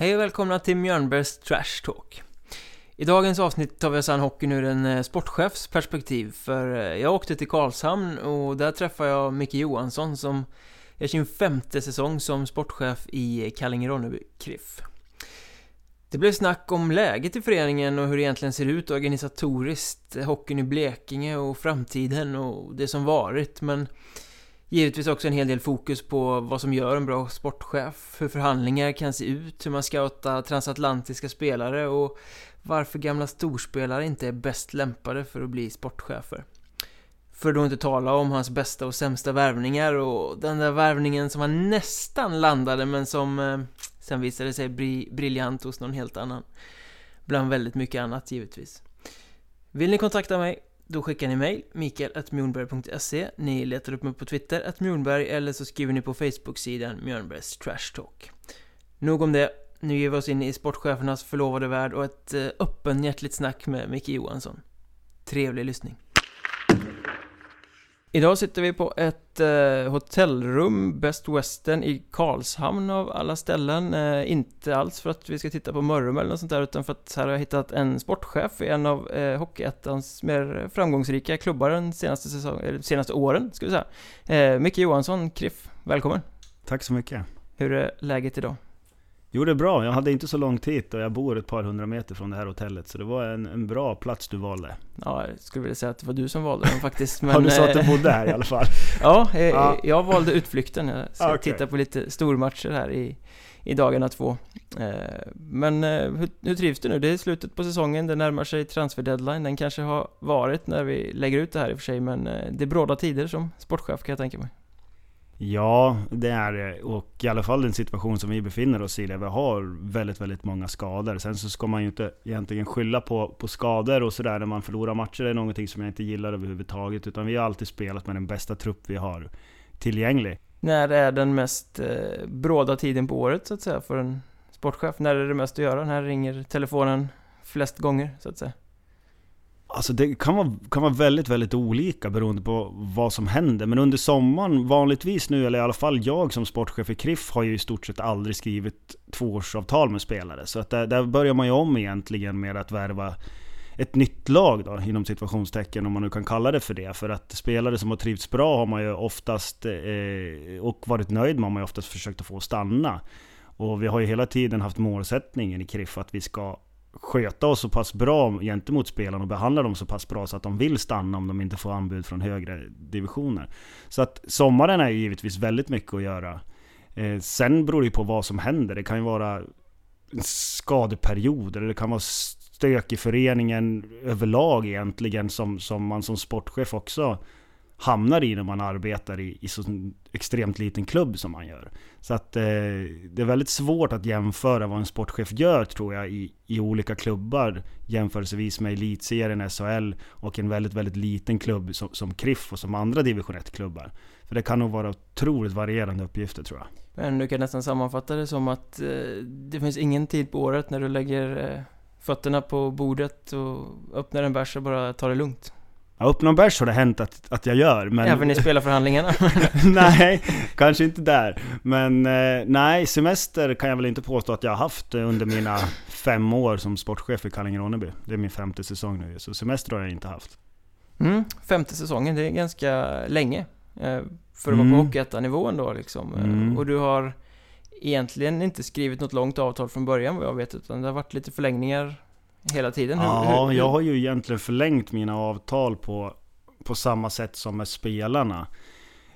Hej och välkomna till Mjörnbergs Trash Talk. I dagens avsnitt tar vi oss an hockeyn ur en eh, sportchefs perspektiv, för eh, jag åkte till Karlshamn och där träffade jag Micke Johansson som är sin femte säsong som sportchef i eh, Kallinge-Ronneby Kriff. Det blev snack om läget i föreningen och hur det egentligen ser ut organisatoriskt, hockeyn i Blekinge och framtiden och det som varit, men Givetvis också en hel del fokus på vad som gör en bra sportchef, hur förhandlingar kan se ut, hur man scoutar transatlantiska spelare och varför gamla storspelare inte är bäst lämpade för att bli sportchefer. För att då inte tala om hans bästa och sämsta värvningar och den där värvningen som han nästan landade men som eh, sen visade sig bli briljant hos någon helt annan. Bland väldigt mycket annat givetvis. Vill ni kontakta mig då skickar ni mejl, mikael.mjornberg.se Ni letar upp mig på Twitter, att Mjornberg, eller så skriver ni på Facebook-sidan Mjörnbergs Trash Talk. Nog om det. Nu ger vi oss in i sportchefernas förlovade värld och ett eh, öppenhjärtligt snack med Micke Johansson. Trevlig lyssning. Idag sitter vi på ett eh, hotellrum, Best Western i Karlshamn av alla ställen. Eh, inte alls för att vi ska titta på Mörrum eller något sånt där, utan för att här har jag hittat en sportchef i en av eh, Hockeyettans mer framgångsrika klubbar den senaste, säsong, eller senaste åren, ska vi säga. Eh, Micke Johansson, KRIF, välkommen! Tack så mycket! Hur är läget idag? Jo det är bra, jag hade inte så långt hit och jag bor ett par hundra meter från det här hotellet Så det var en, en bra plats du valde. Ja, jag skulle vilja säga att det var du som valde den faktiskt men, Ja du sa att du eh, bodde här i alla fall. Ja, jag, eh, ja. jag valde utflykten. Jag ska okay. titta på lite stormatcher här i, i dagarna två. Eh, Men hur, hur trivs du nu? Det är slutet på säsongen, det närmar sig transfer deadline. Den kanske har varit när vi lägger ut det här i och för sig Men det är bråda tider som sportchef kan jag tänka mig Ja, det är det. Och i alla fall den situation som vi befinner oss i, där vi har väldigt, väldigt många skador. Sen så ska man ju inte egentligen skylla på, på skador och sådär när man förlorar matcher. Det är någonting som jag inte gillar överhuvudtaget. Utan vi har alltid spelat med den bästa trupp vi har tillgänglig. När är den mest eh, bråda tiden på året så att säga för en sportchef? När är det mest att göra? När ringer telefonen flest gånger så att säga? Alltså det kan vara, kan vara väldigt, väldigt olika beroende på vad som händer. Men under sommaren, vanligtvis nu, eller i alla fall jag som sportchef i Kriff, har ju i stort sett aldrig skrivit tvåårsavtal med spelare. Så att där, där börjar man ju om egentligen med att värva ett nytt lag då, inom situationstecken om man nu kan kalla det för det. För att spelare som har trivts bra har man ju oftast, eh, och varit nöjd med, har man ju oftast försökt att få stanna. Och vi har ju hela tiden haft målsättningen i Kriff att vi ska sköta oss så pass bra gentemot spelarna och behandla dem så pass bra så att de vill stanna om de inte får anbud från högre divisioner. Så att sommaren är ju givetvis väldigt mycket att göra. Eh, sen beror det ju på vad som händer. Det kan ju vara skadeperioder, det kan vara stök i föreningen överlag egentligen som, som man som sportchef också hamnar i när man arbetar i, i så extremt liten klubb som man gör. Så att eh, det är väldigt svårt att jämföra vad en sportchef gör tror jag i, i olika klubbar jämförelsevis med elitserien, SHL och en väldigt, väldigt liten klubb som, som Kriff och som andra division 1-klubbar. För det kan nog vara otroligt varierande uppgifter tror jag. Men du kan nästan sammanfatta det som att eh, det finns ingen tid på året när du lägger eh, fötterna på bordet och öppnar en bärs och bara tar det lugnt. Ja, upp någon bärs har det hänt att, att jag gör men... Även i spelarförhandlingarna? nej, kanske inte där. Men eh, nej, semester kan jag väl inte påstå att jag har haft under mina fem år som sportchef i Kallinge-Ronneby. Det är min femte säsong nu, så semester har jag inte haft. Mm, femte säsongen, det är ganska länge. Eh, för att mm. vara på Hockeyettan-nivån då liksom. Eh, mm. Och du har egentligen inte skrivit något långt avtal från början vad jag vet, utan det har varit lite förlängningar hela tiden? Ja, hur, jag har ju egentligen förlängt mina avtal på, på samma sätt som med spelarna.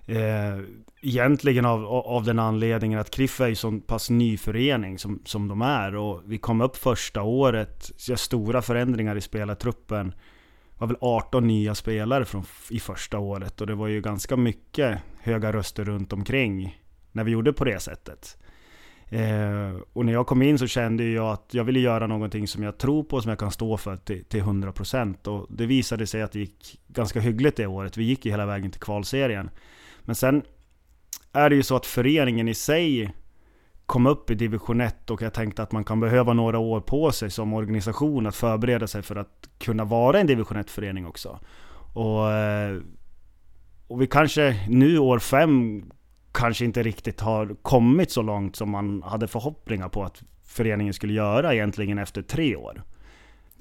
Eh, egentligen av, av den anledningen att KRIF är ju så pass ny förening som, som de är. Och vi kom upp första året, så stora förändringar i spelartruppen. Det var väl 18 nya spelare från, i första året och det var ju ganska mycket höga röster runt omkring när vi gjorde på det sättet. Eh, och när jag kom in så kände jag att jag ville göra någonting som jag tror på, som jag kan stå för till, till 100%. Och det visade sig att det gick ganska hyggligt det året. Vi gick ju hela vägen till kvalserien. Men sen är det ju så att föreningen i sig kom upp i division 1 och jag tänkte att man kan behöva några år på sig som organisation att förbereda sig för att kunna vara en division 1-förening också. Och, eh, och vi kanske nu år 5 kanske inte riktigt har kommit så långt som man hade förhoppningar på att föreningen skulle göra egentligen efter tre år.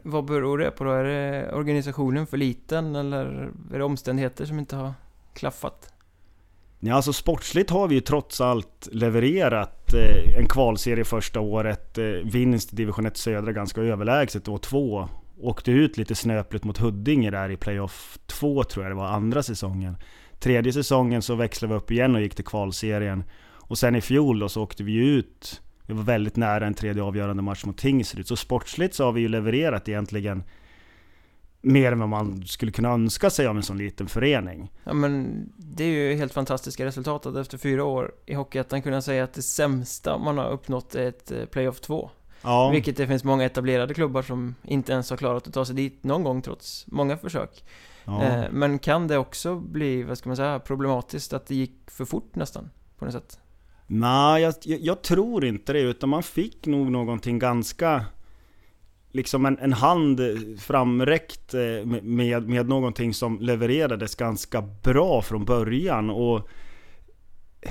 Vad beror det på då? Är det organisationen för liten eller är det omständigheter som inte har klaffat? Ja, alltså sportsligt har vi ju trots allt levererat eh, en kvalserie första året, eh, vinst i division 1 södra ganska överlägset och två Åkte ut lite snöpligt mot Huddinge där i playoff 2 tror jag det var, andra säsongen. Tredje säsongen så växlade vi upp igen och gick till kvalserien. Och sen i fjol då så åkte vi ut, vi var väldigt nära en tredje avgörande match mot Tingsryd. Så sportsligt så har vi ju levererat egentligen mer än vad man skulle kunna önska sig av en sån liten förening. Ja men det är ju helt fantastiska resultat att efter fyra år i Hockeyettan kunna säga att det sämsta man har uppnått är ett eh, Playoff 2. Ja. Vilket det finns många etablerade klubbar som inte ens har klarat att ta sig dit någon gång trots många försök. Ja. Eh, men kan det också bli, vad ska man säga, problematiskt att det gick för fort nästan? På något sätt? Nej, jag, jag, tror inte det. Utan man fick nog någonting ganska... Liksom en, en hand framräckt eh, med, med, med någonting som levererades ganska bra från början. Och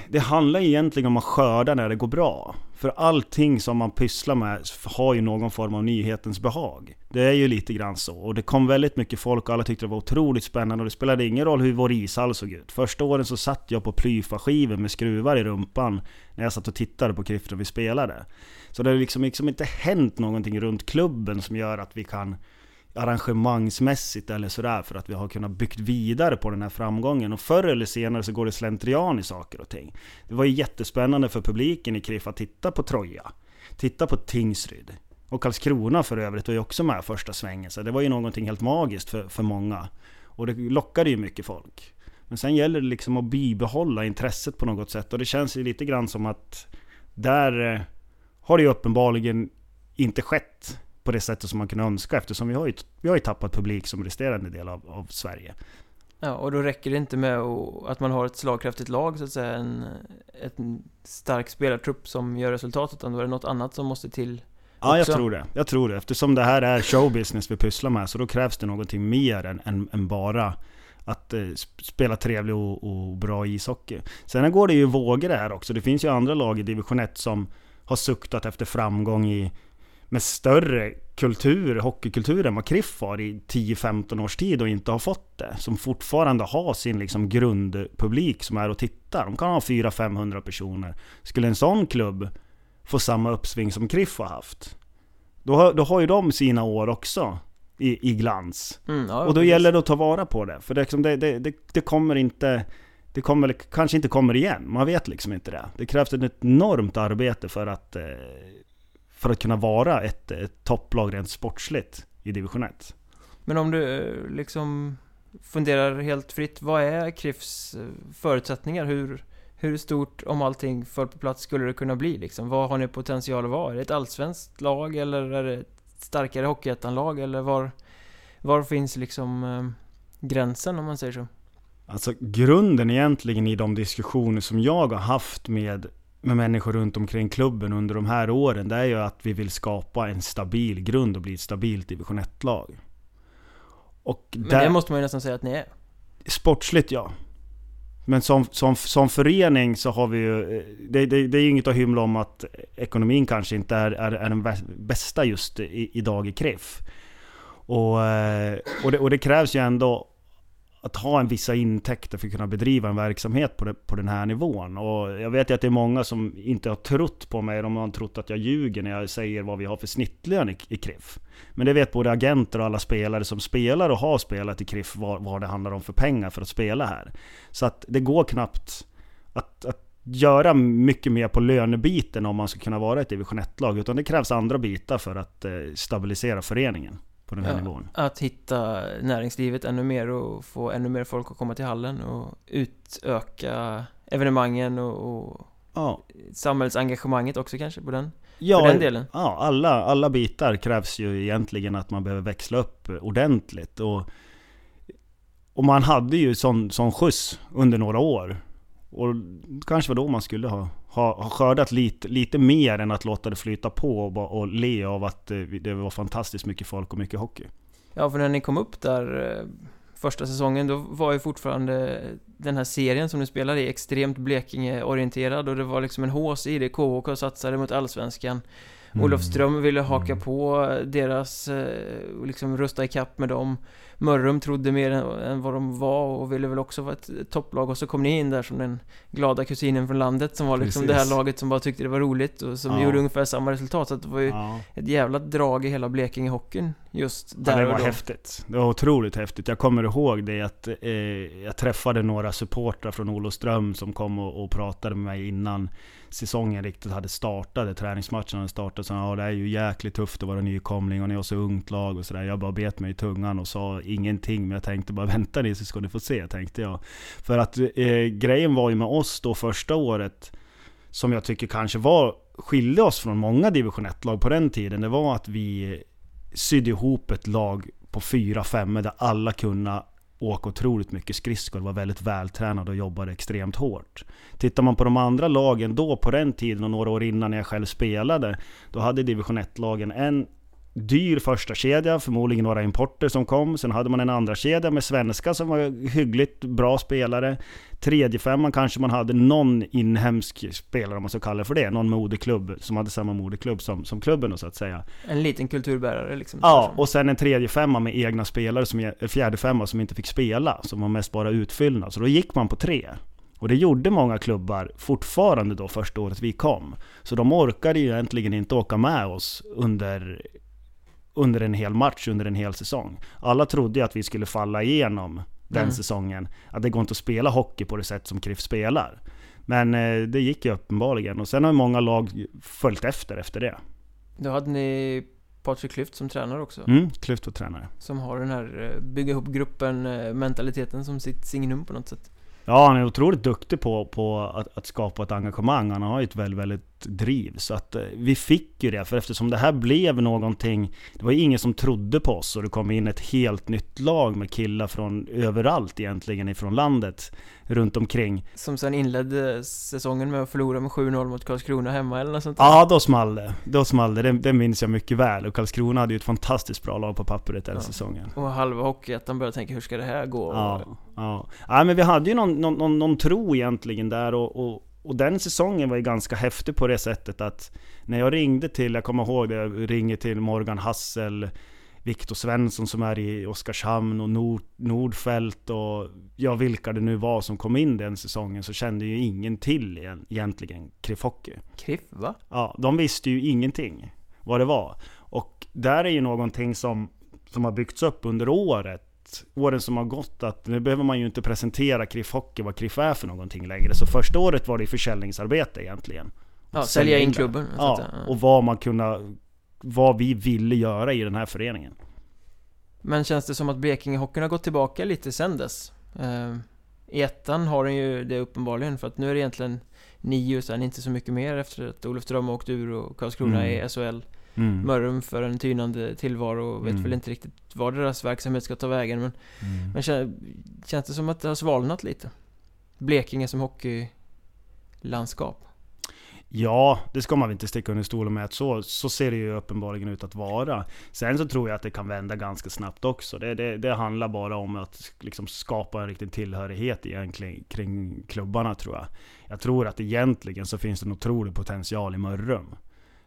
det handlar egentligen om att skörda när det går bra. För allting som man pysslar med har ju någon form av nyhetens behag. Det är ju lite grann så. Och det kom väldigt mycket folk och alla tyckte det var otroligt spännande och det spelade ingen roll hur vår ishall såg ut. Första åren så satt jag på plyfa-skivor med skruvar i rumpan när jag satt och tittade på Kriften vi spelade. Så det har liksom, liksom inte hänt någonting runt klubben som gör att vi kan arrangemangsmässigt eller sådär för att vi har kunnat byggt vidare på den här framgången. Och förr eller senare så går det slentrian i saker och ting. Det var ju jättespännande för publiken i Kriff att titta på Troja. Titta på Tingsryd. Och Karlskrona för övrigt var ju också med första svängen. Så det var ju någonting helt magiskt för, för många. Och det lockade ju mycket folk. Men sen gäller det liksom att bibehålla intresset på något sätt. Och det känns ju lite grann som att där eh, har det ju uppenbarligen inte skett på det sättet som man kunde önska eftersom vi har ju, vi har ju tappat publik som resterande del av, av Sverige. Ja, och då räcker det inte med att man har ett slagkraftigt lag så att säga, en, en stark spelartrupp som gör resultat, utan då är det något annat som måste till Ja, jag tror det. Jag tror det. Eftersom det här är showbusiness vi pysslar med, så då krävs det någonting mer än, än, än bara att eh, spela trevlig och, och, bra ishockey. Sen går det ju vågor det här också. Det finns ju andra lag i division 1 som har suktat efter framgång i med större kultur, hockeykultur än vad KRIF har i 10-15 års tid och inte har fått det. Som fortfarande har sin liksom grundpublik som är och tittar. De kan ha 400-500 personer. Skulle en sån klubb få samma uppsving som KRIF har haft. Då har, då har ju de sina år också i, i glans. Mm, ja, och då precis. gäller det att ta vara på det. För det, liksom, det, det, det, det kommer inte... Det kommer, kanske inte kommer igen, man vet liksom inte det. Det krävs ett enormt arbete för att eh, för att kunna vara ett, ett topplag rent sportsligt i division 1. Men om du eh, liksom funderar helt fritt, vad är KRIFs eh, förutsättningar? Hur, hur stort, om allting föll på plats, skulle det kunna bli liksom? Vad har ni potential att vara? Är det ett allsvenskt lag eller är det ett starkare Hockeyettan-lag? Eller var, var finns liksom eh, gränsen om man säger så? Alltså grunden egentligen i de diskussioner som jag har haft med med människor runt omkring klubben under de här åren, det är ju att vi vill skapa en stabil grund och bli ett stabilt division 1-lag. Men där, det måste man ju nästan säga att ni är. Sportsligt ja. Men som, som, som förening så har vi ju... Det, det, det är ju inget att hymla om att ekonomin kanske inte är, är, är den bästa just i, idag i KRIF. Och, eh, och, det, och det krävs ju ändå att ha en vissa intäkter för att kunna bedriva en verksamhet på, det, på den här nivån. Och jag vet ju att det är många som inte har trott på mig, de har trott att jag ljuger när jag säger vad vi har för snittlön i, i Kriff. Men det vet både agenter och alla spelare som spelar och har spelat i Kriff vad, vad det handlar om för pengar för att spela här. Så att det går knappt att, att göra mycket mer på lönebiten om man ska kunna vara ett division 1-lag, utan det krävs andra bitar för att eh, stabilisera föreningen på den här Ja, nivån. Att hitta näringslivet ännu mer och få ännu mer folk att komma till hallen och utöka evenemangen och, och Ja, samhällsengagemanget också kanske på den, ja, den delen. Ja, alla, alla bitar krävs ju egentligen att man behöver växla upp ordentligt. Och, och man hade ju sån, sån skjuts under några år. Och kanske var då man skulle ha, ha, ha skördat lite, lite mer än att låta det flyta på och, bara- och le av att eh, det var fantastiskt mycket folk och mycket hockey. Ja, för när ni kom upp där eh, första säsongen, då var ju fortfarande den här serien som ni spelade i extremt Blekinge-orienterad och det var liksom en hås i det. KHK satsade mot Allsvenskan. Mm. Olofström ville haka på deras, eh, och liksom rusta ikapp med dem. Mörrum trodde mer än, vad de var och ville väl också vara ett topplag och så kom ni in där som den glada kusinen från landet som var liksom det här Precis. laget som bara tyckte det var roligt och som Ja. gjorde ungefär samma resultat så det var ju Ja. ett jävla drag i hela Blekinge-hockeyn just Ja, där det och var då. häftigt. Det var otroligt häftigt. Jag kommer ihåg det att eh, jag träffade några supportrar från Olofström som kom och, och pratade med mig innan säsongen riktigt hade startat, träningsmatchen hade startat. Så ja, det är ju jäkligt tufft att vara nykomling och ni har så ungt lag och sådär. Jag bara bet mig i tungan och sa ingenting. Men jag tänkte bara vänta ni så ska ni få se, tänkte jag. För att eh, grejen var ju med oss då första året, som jag tycker kanske var, skilde oss från många division 1-lag på den tiden. Det var att vi sydde ihop ett lag på fyra femmor där alla kunde åka otroligt mycket skridskor, var väldigt vältränad och jobbade extremt hårt. Tittar man på de andra lagen då, på den tiden och några år innan när jag själv spelade, då hade division 1-lagen en dyr första kedja, förmodligen några importer som kom. Sen hade man en andra kedja med svenska som var hyggligt bra spelare. Tredje femman kanske man hade någon inhemsk spelare, om man ska kalla det för det. Någon moderklubb som hade samma moderklubb som, som klubben då, så att säga. En liten kulturbärare liksom. Ja, och sen en tredje femma med egna spelare, som, fjärde femma som inte fick spela, som var mest bara utfyllnad. Så då gick man på tre. Och det gjorde många klubbar fortfarande då första året vi kom. Så de orkade ju egentligen inte åka med oss under, under en hel match, under en hel säsong. Alla trodde ju att vi skulle falla igenom den Mm. säsongen. Att det går inte att spela hockey på det sätt som KRIF spelar. Men eh, det gick ju uppenbarligen. Och sen har många lag följt efter efter det. Då hade ni Patrik Klyft som tränare också. Mm, Klyft var tränare. Som har den här eh, bygga ihop gruppen eh, mentaliteten som sitt signum på något sätt. Ja, han är otroligt duktig på, på att, att skapa ett engagemang. Han har ju ett väldigt, väldigt driv. Så att eh, vi fick ju det, för eftersom det här blev någonting... Det var ju ingen som trodde på oss och det kom in ett helt nytt lag med killar från överallt egentligen ifrån landet runt omkring. Som sen inledde säsongen med att förlora med 7-0 mot Karlskrona hemma eller något sånt där. Ja, då small det. Då small det. Det minns jag mycket väl. Och Karlskrona hade ju ett fantastiskt bra lag på pappret den Ja. säsongen. Och halva Hockeyettan började tänka, hur ska det här gå? Ja, ja. ja men vi hade ju någon, någon, någon, någon tro egentligen där och, och, och den säsongen var ju ganska häftig på det sättet att när jag ringde till, jag kommer ihåg det, jag ringer till Morgan Hassel, Viktor Svensson som är i Oskarshamn och Nord, Nordfält och ja, vilka det nu var som kom in den säsongen så kände ju ingen till igen- egentligen KRIF Hockey. Kriff, va? Ja, de visste ju ingenting vad det var. Och där är ju någonting som, som har byggts upp under året. Åren som har gått, att nu behöver man ju inte presentera KRIF Hockey, vad KRIF är för någonting längre. Så första året var det försäljningsarbete egentligen. Ja, sälja in klubben. Ja, och vad man kunde, vad vi ville göra i den här föreningen. Men känns det som att Blekingehockeyn har gått tillbaka lite sen dess? Eh, I ettan har den ju det uppenbarligen, för att nu är det egentligen nio och sen inte så mycket mer efter att Olofström har åkt ur och Karlskrona Mm. är SHL. Mm. Mörrum för en tynande tillvaro och vet Mm. väl inte riktigt var deras verksamhet ska ta vägen men, Mm. men kän, känns det som att det har svalnat lite? Blekinge som hockeylandskap. Ja, det ska man väl inte sticka under stolen med att så, så ser det ju uppenbarligen ut att vara. Sen så tror jag att det kan vända ganska snabbt också. Det, det, det handlar bara om att liksom skapa en riktig tillhörighet egentligen kring klubbarna tror jag. Jag tror att egentligen så finns det en otrolig potential i Mörrum.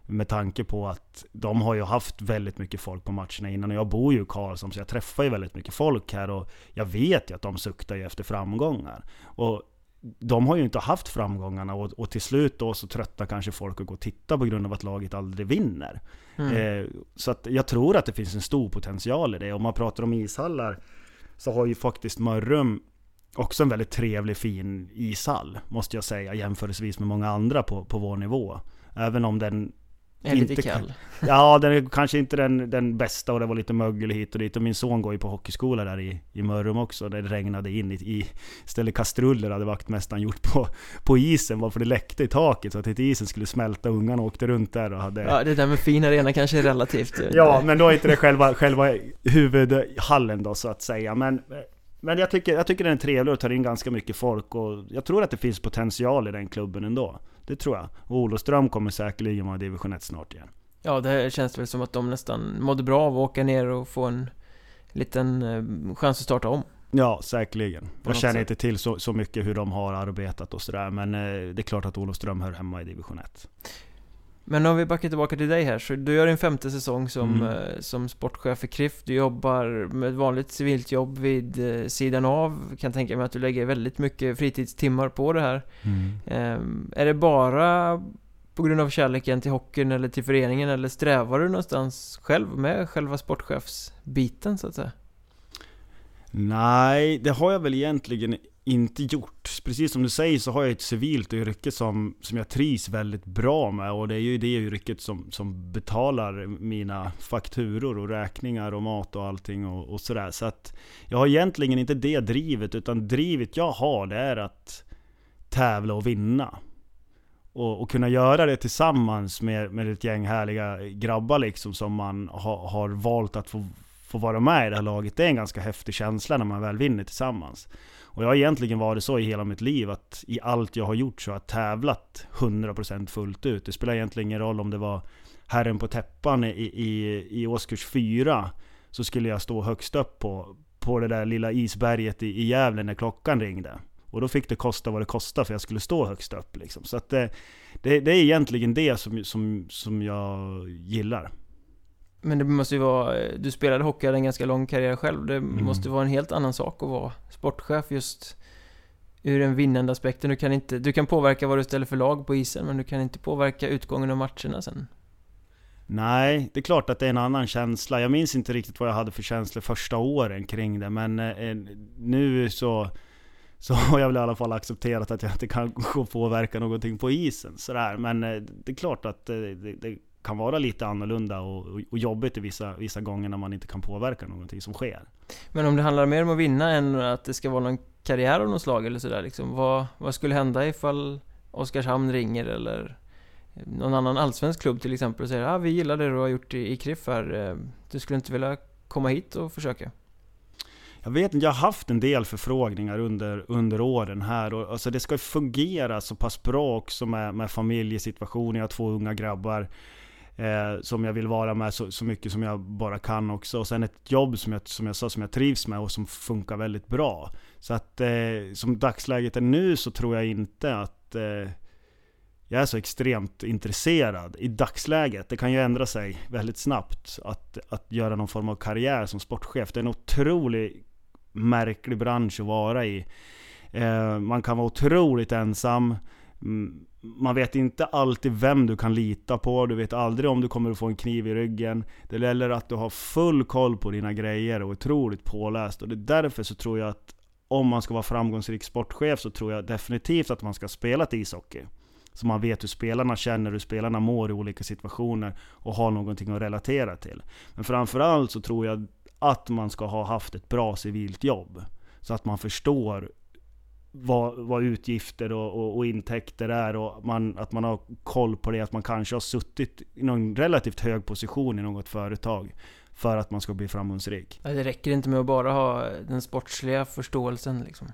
Med tanke på att de har ju haft väldigt mycket folk på matcherna innan och jag bor ju i Karlshamn så jag träffar ju väldigt mycket folk här och jag vet ju att de suktar ju efter framgångar. Och de har ju inte haft framgångarna och, och till slut då så tröttnar kanske folk att gå och titta på grund av att laget aldrig vinner. Mm. Eh, så att jag tror att det finns en stor potential i det. Om man pratar om ishallar så har ju faktiskt Mörrum också en väldigt trevlig fin ishall, måste jag säga, jämförelsevis med många andra på, på vår nivå. Även om den är lite kall. Ja, den är kanske inte den, den bästa och det var lite mögel hit och dit. Och min son går ju på hockeyskola där i, i Mörrum också. Det regnade in i, i istället kastruller hade vaktmästaren gjort på, på isen. Varför det läckte i taket så att inte isen skulle smälta. Ungarna åkte runt där och hade... Ja, det där med fin arena kanske är relativt. Ja, men då är inte det själva, själva huvudhallen då så att säga. Men, men jag, tycker, jag tycker den är trevlig och tar in ganska mycket folk. Och jag tror att det finns potential i den klubben ändå. Det tror jag. Och Olofström kommer säkerligen vara i division 1 snart igen. Ja, det känns väl som att de nästan mådde bra av att åka ner och få en liten eh, chans att starta om. Ja, säkerligen. Jag känner sätt. inte till så, så mycket hur de har arbetat och sådär. Men eh, det är klart att Olofström hör hemma i division 1. Men om vi backar tillbaka till dig här, så du gör din femte säsong som, Mm. eh, som sportchef för KRIF. Du jobbar med ett vanligt civilt jobb vid eh, sidan av. Kan tänka mig att du lägger väldigt mycket fritidstimmar på det här. Ehm, är det bara på grund av kärleken till hockeyn eller till föreningen eller strävar du någonstans själv med själva sportchefsbiten så att säga? Nej, det har jag väl egentligen inte gjort. Precis som du säger så har jag ett civilt yrke som, som jag trivs väldigt bra med och det är ju det yrket som, som betalar mina fakturor och räkningar och mat och allting och, och sådär. Så att jag har egentligen inte det drivet utan drivet jag har det är att tävla och vinna. Och, och kunna göra det tillsammans med, med ett gäng härliga grabbar liksom som man ha, har valt att få, få vara med i det här laget. Det är en ganska häftig känsla när man väl vinner tillsammans. Och jag har egentligen varit så i hela mitt liv att i allt jag har gjort så har jag tävlat 100% fullt ut. Det spelar egentligen ingen roll om det var herren på täppan i, i, i årskurs 4 så skulle jag stå högst upp på, på det där lilla isberget i, i Gävle när klockan ringde. Och då fick det kosta vad det kostade för jag skulle stå högst upp liksom. Så att det, det, det är egentligen det som, som, som jag gillar. Men det måste ju vara, eh, du spelade hockey, hade en ganska lång karriär själv. Det Mm. måste vara en helt annan sak att vara sportchef just ur den vinnande aspekten. Du kan inte, du kan påverka vad du ställer för lag på isen, men du kan inte påverka utgången av matcherna sen. Nej, det är klart att det är en annan känsla. Jag minns inte riktigt vad jag hade för känslor första åren kring det, men eh, nu så, så har jag väl i alla fall accepterat att jag inte kan gå och påverka någonting på isen. Sådär. Men eh, det är klart att eh, det, det kan vara lite annorlunda och, och, och jobbigt i vissa, vissa gånger när man inte kan påverka någonting som sker. Men om det handlar mer om att vinna än att det ska vara någon karriär av något slag eller sådär liksom. Vad, vad skulle hända ifall Oskarshamn ringer eller någon annan allsvensk klubb till exempel och säger ah, vi gillar det du har gjort i, i KRIF här. eh, Du skulle inte vilja komma hit och försöka? Jag vet inte, jag har haft en del förfrågningar under, under åren här och alltså det ska fungera så pass bra också med, med familjesituationen. Jag har två unga grabbar eh, som jag vill vara med så, så mycket som jag bara kan också. Och sen ett jobb som jag, som jag sa som jag trivs med och som funkar väldigt bra. Så att eh, som dagsläget är nu så tror jag inte att eh, jag är så extremt intresserad i dagsläget. Det kan ju ändra sig väldigt snabbt att, att göra någon form av karriär som sportchef. Det är en otroligt märklig bransch att vara i. Eh, man kan vara otroligt ensam. Mm, man vet inte alltid vem du kan lita på. Du vet aldrig om du kommer att få en kniv i ryggen. Det gäller att du har full koll på dina grejer och är otroligt påläst. Och det är därför så tror jag att om man ska vara framgångsrik sportchef så tror jag definitivt att man ska spela till ishockey. Så man vet hur spelarna känner, hur spelarna mår i olika situationer och har någonting att relatera till. Men framförallt så tror jag att man ska ha haft ett bra civilt jobb. Så att man förstår vad, vad utgifter och, och, och intäkter är och man, att man har koll på det. Att man kanske har suttit i någon relativt hög position i något företag för att man ska bli framgångsrik. Det räcker inte med att bara ha den sportsliga förståelsen liksom.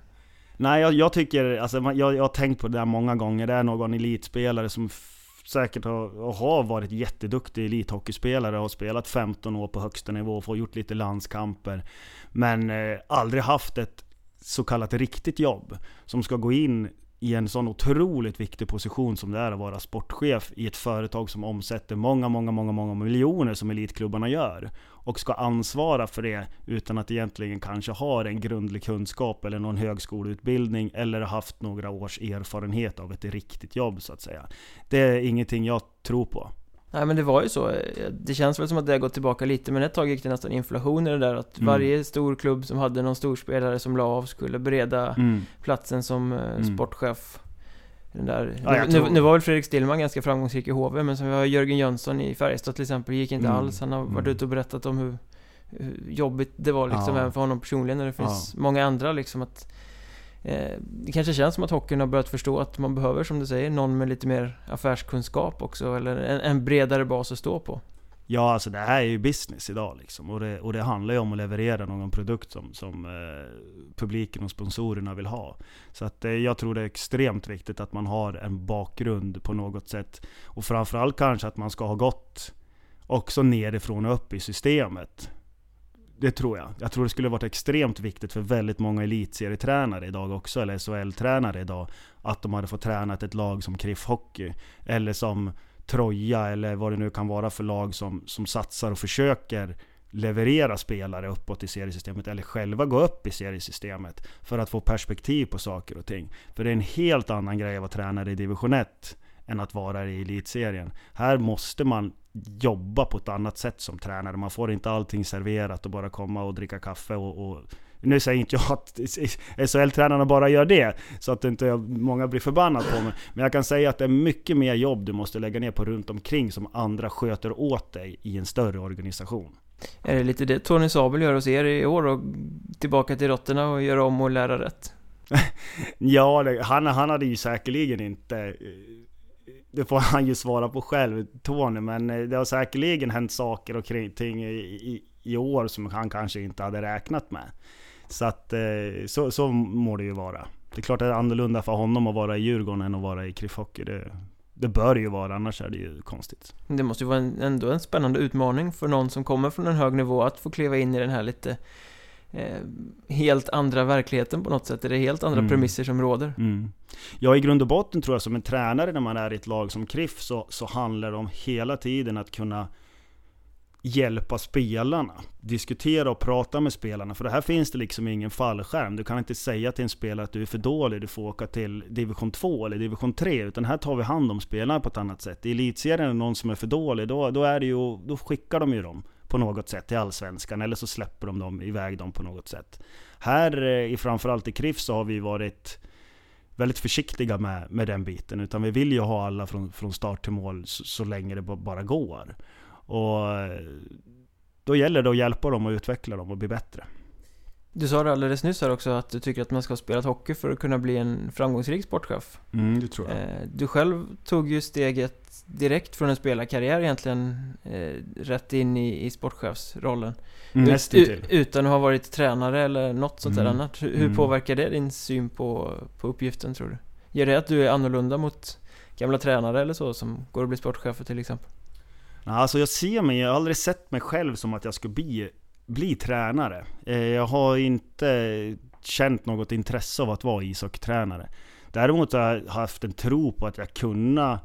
Nej, jag, jag tycker, alltså, jag, jag har tänkt på det där många gånger. Det är någon elitspelare som säkert har, och har varit jätteduktig elithockeyspelare och har spelat 15 år på högsta nivå och gjort lite landskamper. Men eh, aldrig haft ett så kallat riktigt jobb. Som ska gå in i en sån otroligt viktig position som det är att vara sportchef i ett företag som omsätter många, många, många, många miljoner som elitklubbarna gör. Och ska ansvara för det utan att egentligen kanske ha en grundlig kunskap eller någon högskoleutbildning eller haft några års erfarenhet av ett riktigt jobb så att säga. Det är ingenting jag tror på. Nej men det var ju så. Det känns väl som att det har gått tillbaka lite, men ett tag gick det nästan inflation i det där att Mm. varje stor klubb som hade någon storspelare som la av skulle bereda Mm. platsen som eh, Mm. sportchef. Den där. Ja, nu, tror- nu var väl Fredrik Stillman ganska framgångsrik i HV, men som vi har Jörgen Jönsson i Färjestad till exempel, gick inte Mm. alls. Han har varit Mm. ute och berättat om hur, hur jobbigt det var liksom, Ja. även för honom personligen. Och det finns många andra liksom att Eh, det kanske känns som att hockeyn har börjat förstå att man behöver, som du säger, någon med lite mer affärskunskap också, eller en, en bredare bas att stå på. Ja, alltså det här är ju business idag liksom. Och det, och det handlar ju om att leverera någon produkt som, som eh, publiken och sponsorerna vill ha. Så att eh, jag tror det är extremt viktigt att man har en bakgrund på något sätt. Och framförallt kanske att man ska ha gått också nerifrån och upp i systemet. Det tror jag. Jag tror det skulle varit extremt viktigt för väldigt många elitserietränare idag också, eller SHL-tränare idag, att de hade fått träna ett lag som Kriff Hockey. Eller som Troja eller vad det nu kan vara för lag som, som satsar och försöker leverera spelare uppåt i seriesystemet eller själva gå upp i seriesystemet för att få perspektiv på saker och ting. För det är en helt annan grej att vara tränare i division 1 än att vara i elitserien. Här måste man jobba på ett annat sätt som tränare. Man får inte allting serverat och bara komma och dricka kaffe och, och nu säger inte jag att SHL-tränarna bara gör det, så att inte många blir förbannade på mig. Men jag kan säga att det är mycket mer jobb du måste lägga ner på runt omkring som andra sköter åt dig i en större organisation. Är det lite det Tony Sabel gör hos er i år och tillbaka till rotterna och göra om och lära rätt? ja, han, han hade ju säkerligen inte det får han ju svara på själv, Tony, men eh, det har säkerligen hänt saker och ting i, i, i år som han kanske inte hade räknat med. Så att eh, så, så må det ju vara. Det är klart att det är annorlunda för honom att vara i Djurgården än att vara i Kriff Hockey. Det, det bör ju vara, annars är det ju konstigt. Det måste ju vara en, ändå en spännande utmaning för någon som kommer från en hög nivå att få kliva in i den här lite helt andra verkligheten på något sätt. Är det helt andra mm. premisser som råder? Mm. Ja, i grund och botten tror jag som en tränare när man är i ett lag som Kriff så, så handlar det om hela tiden att kunna hjälpa spelarna. Diskutera och prata med spelarna. För det här finns det liksom ingen fallskärm. Du kan inte säga till en spelare att du är för dålig, du får åka till division 2 eller division 3. Utan här tar vi hand om spelarna på ett annat sätt. I elitserien är det någon som är för dålig, då, då, är det ju, då skickar de ju dem på något sätt till Allsvenskan. Eller så släpper de dem iväg dem på något sätt. Här, eh, i framförallt i KRIF, så har vi varit väldigt försiktiga med, med den biten. Utan vi vill ju ha alla från, från start till mål så, så länge det bara går. Och då gäller det att hjälpa dem och utveckla dem och bli bättre. Du sa det alldeles nyss här också att du tycker att man ska ha spelat hockey för att kunna bli en framgångsrik sportchef. Mm, det tror jag. Eh, du själv tog ju steget direkt från en spelarkarriär egentligen eh, rätt in i, i sportchefsrollen. Mm, Ut, utan att ha varit tränare eller något sånt mm. där annat. Hur, hur mm. påverkar det din syn på, på uppgiften tror du? Gör det att du är annorlunda mot gamla tränare eller så som går att bli sportchefer till exempel? Alltså jag ser mig, jag har aldrig sett mig själv som att jag ska bli, bli tränare. Eh, jag har inte känt något intresse av att vara ishockeytränare. Däremot har jag haft en tro på att jag kunna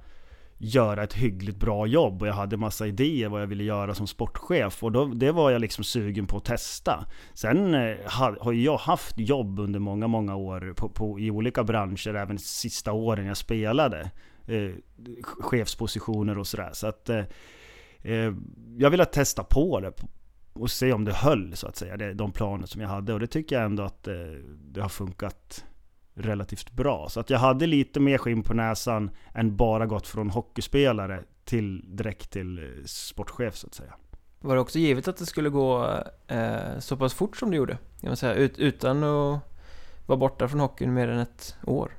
göra ett hyggligt bra jobb och jag hade massa idéer vad jag ville göra som sportchef och då, det var jag liksom sugen på att testa. Sen eh, har jag haft jobb under många, många år på, på, i olika branscher, även sista åren jag spelade. Eh, chefspositioner och sådär. Så att eh, eh, jag ville testa på det och se om det höll så att säga, det, de planer som jag hade. Och det tycker jag ändå att eh, det har funkat relativt bra. Så att jag hade lite mer skinn på näsan än bara gått från hockeyspelare till direkt till eh, sportchef så att säga. Var det också givet att det skulle gå eh, så pass fort som det gjorde? Jag säga, ut, utan att vara borta från hockeyn mer än ett år?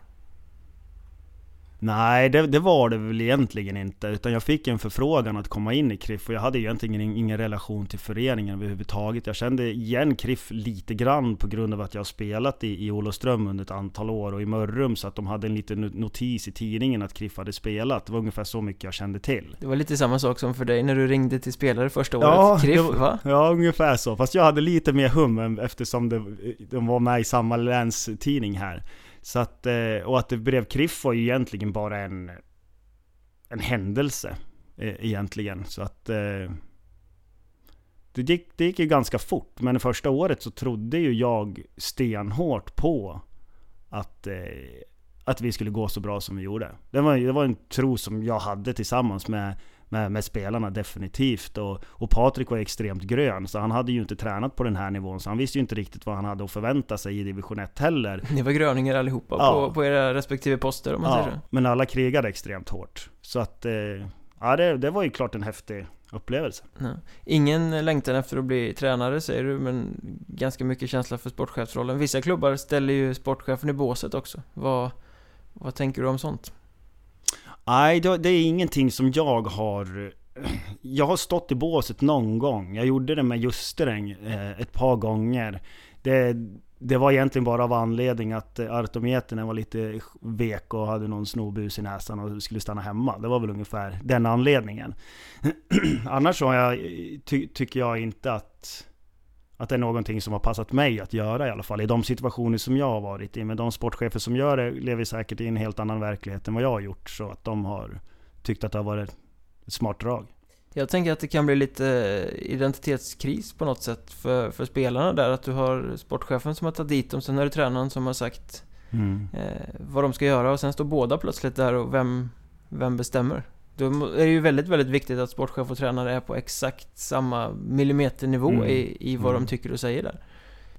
Nej, det, det, var det väl egentligen inte. Utan jag fick en förfrågan att komma in i KRIF och jag hade egentligen ingen relation till föreningen överhuvudtaget. Jag kände igen KRIF lite grann på grund av att jag har spelat i, i Olofström under ett antal år och i Mörrum så att de hade en liten notis i tidningen att KRIF hade spelat. Det var ungefär så mycket jag kände till. Det var lite samma sak som för dig när du ringde till spelare första året. Ja, KRIF, var, va? Ja, ungefär så. Fast jag hade lite mer hum eftersom det, de var med i samma länstidning här. Så att, eh, och att det blev Kriff var ju egentligen bara en, en händelse. Eh, egentligen. Så att eh, det gick, det gick ju ganska fort. Men det första året så trodde ju jag stenhårt på att, att vi skulle gå så bra som vi gjorde. Det var, det var en tro som jag hade tillsammans med med, med spelarna definitivt. Och, och Patrik var extremt grön, så han hade ju inte tränat på den här nivån. Så han visste ju inte riktigt vad han hade att förvänta sig i division 1 heller. Ni var gröningar allihopa ja. på, på era respektive poster om man ja, säger så. men alla krigade extremt hårt. Så att, eh, ja det, det var ju klart en häftig upplevelse. Ja. Ingen längtan efter att bli tränare säger du, men ganska mycket känsla för sportchefsrollen. Vissa klubbar ställer ju sportchefen i båset också. Vad, vad tänker du om sånt? Nej, det är ingenting som jag har... Jag har stått i båset någon gång. Jag gjorde det med Justereng eh, ett par gånger. Det, det var egentligen bara av anledning att eh, Artometern var lite vek och hade någon snobus i näsan och skulle stanna hemma. Det var väl ungefär den anledningen. Annars så jag, eh, ty, tycker jag inte att att det är någonting som har passat mig att göra i alla fall. I de situationer som jag har varit i. Men de sportchefer som gör det lever säkert i en helt annan verklighet än vad jag har gjort. Så att de har tyckt att det har varit ett smart drag. Jag tänker att det kan bli lite identitetskris på något sätt för, för spelarna där. Att du har sportchefen som har tagit dit dem, sen har du tränaren som har sagt mm. eh, vad de ska göra och sen står båda plötsligt där och vem, vem bestämmer? Då är det ju väldigt, väldigt viktigt att sportchef och tränare är på exakt samma millimeternivå mm. i, i vad mm. de tycker och säger där.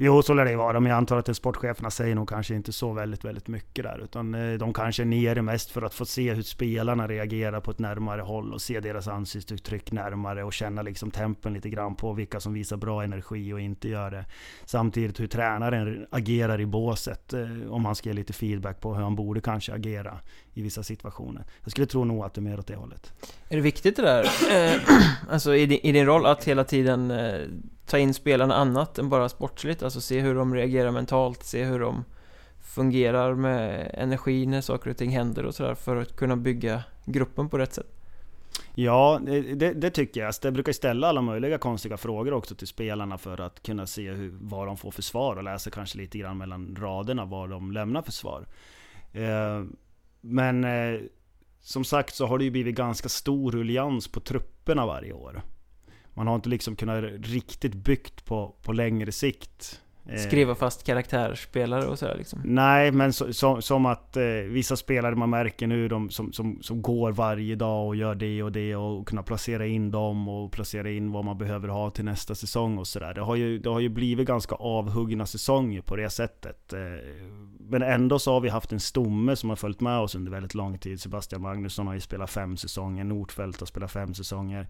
Jo, så lär det vara. Men jag antar att sportcheferna säger nog kanske inte så väldigt, väldigt mycket där. Utan eh, de kanske är nere mest för att få se hur spelarna reagerar på ett närmare håll och se deras ansiktsuttryck närmare och känna liksom tempen lite grann på vilka som visar bra energi och inte gör det. Samtidigt hur tränaren agerar i båset. Eh, om han ska ge lite feedback på hur han borde kanske agera i vissa situationer. Jag skulle tro nog att det är mer åt det hållet. Är det viktigt det där, eh, alltså i din, i din roll att hela tiden ta in spelarna annat än bara sportsligt, alltså se hur de reagerar mentalt, se hur de fungerar med energi när saker och ting händer och sådär för att kunna bygga gruppen på rätt sätt? Ja, det, det, tycker jag. Jag brukar ställa alla möjliga konstiga frågor också till spelarna för att kunna se hur, vad de får för svar och läsa kanske lite grann mellan raderna vad de lämnar för svar. Eh, men eh, som sagt så har det ju blivit ganska stor ruljans på trupperna varje år. Man har inte liksom kunnat riktigt byggt på, på längre sikt. Eh, Skriva fast karaktärsspelare och sådär liksom? Nej, men så, så, som att eh, vissa spelare man märker nu de, som, som, som går varje dag och gör det och det och kunna placera in dem och placera in vad man behöver ha till nästa säsong och sådär. Det, har ju, det har ju blivit ganska avhuggna säsonger på det sättet. Eh, men ändå så har vi haft en stomme som har följt med oss under väldigt lång tid. Sebastian Magnusson har ju spelat fem säsonger, Nordfeldt har spelat fem säsonger.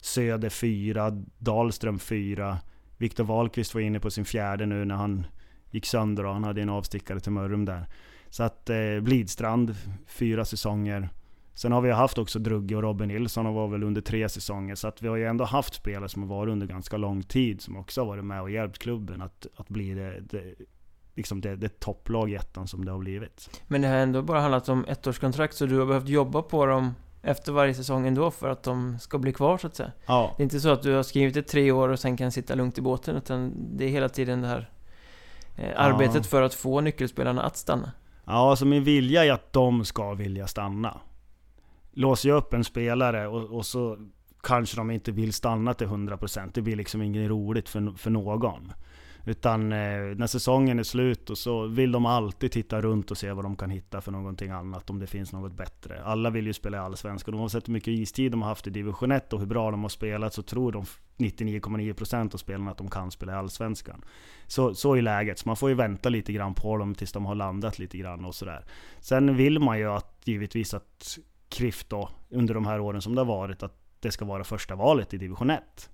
Söder 4, Dahlström 4. Viktor Wahlqvist var inne på sin fjärde nu när han gick sönder och han hade en avstickare till Mörrum där. Så att eh, Blidstrand, fyra säsonger. Sen har vi haft också Drugge och Robin Nilsson och var väl under tre säsonger. Så att vi har ju ändå haft spelare som har varit under ganska lång tid som också har varit med och hjälpt klubben att, att bli det, det liksom det, det topplag i ettan som det har blivit. Men det har ändå bara handlat om ettårskontrakt så du har behövt jobba på dem efter varje säsong ändå för att de ska bli kvar så att säga. Ja. Det är inte så att du har skrivit ett tre år och sen kan sitta lugnt i båten utan det är hela tiden det här eh, arbetet ja. för att få nyckelspelarna att stanna. Ja, alltså min vilja är att de ska vilja stanna. Låser jag upp en spelare och, och så kanske de inte vill stanna till 100% Det blir liksom inget roligt för, för någon. Utan eh, när säsongen är slut och så vill de alltid titta runt och se vad de kan hitta för någonting annat, om det finns något bättre. Alla vill ju spela i Allsvenskan. Oavsett hur mycket istid de har haft i division 1 och hur bra de har spelat så tror de 99,9% av spelarna att de kan spela i Allsvenskan. Så, så är läget. Så man får ju vänta lite grann på dem tills de har landat lite grann och sådär. Sen vill man ju att, givetvis att Krift då, under de här åren som det har varit, att det ska vara första valet i division 1.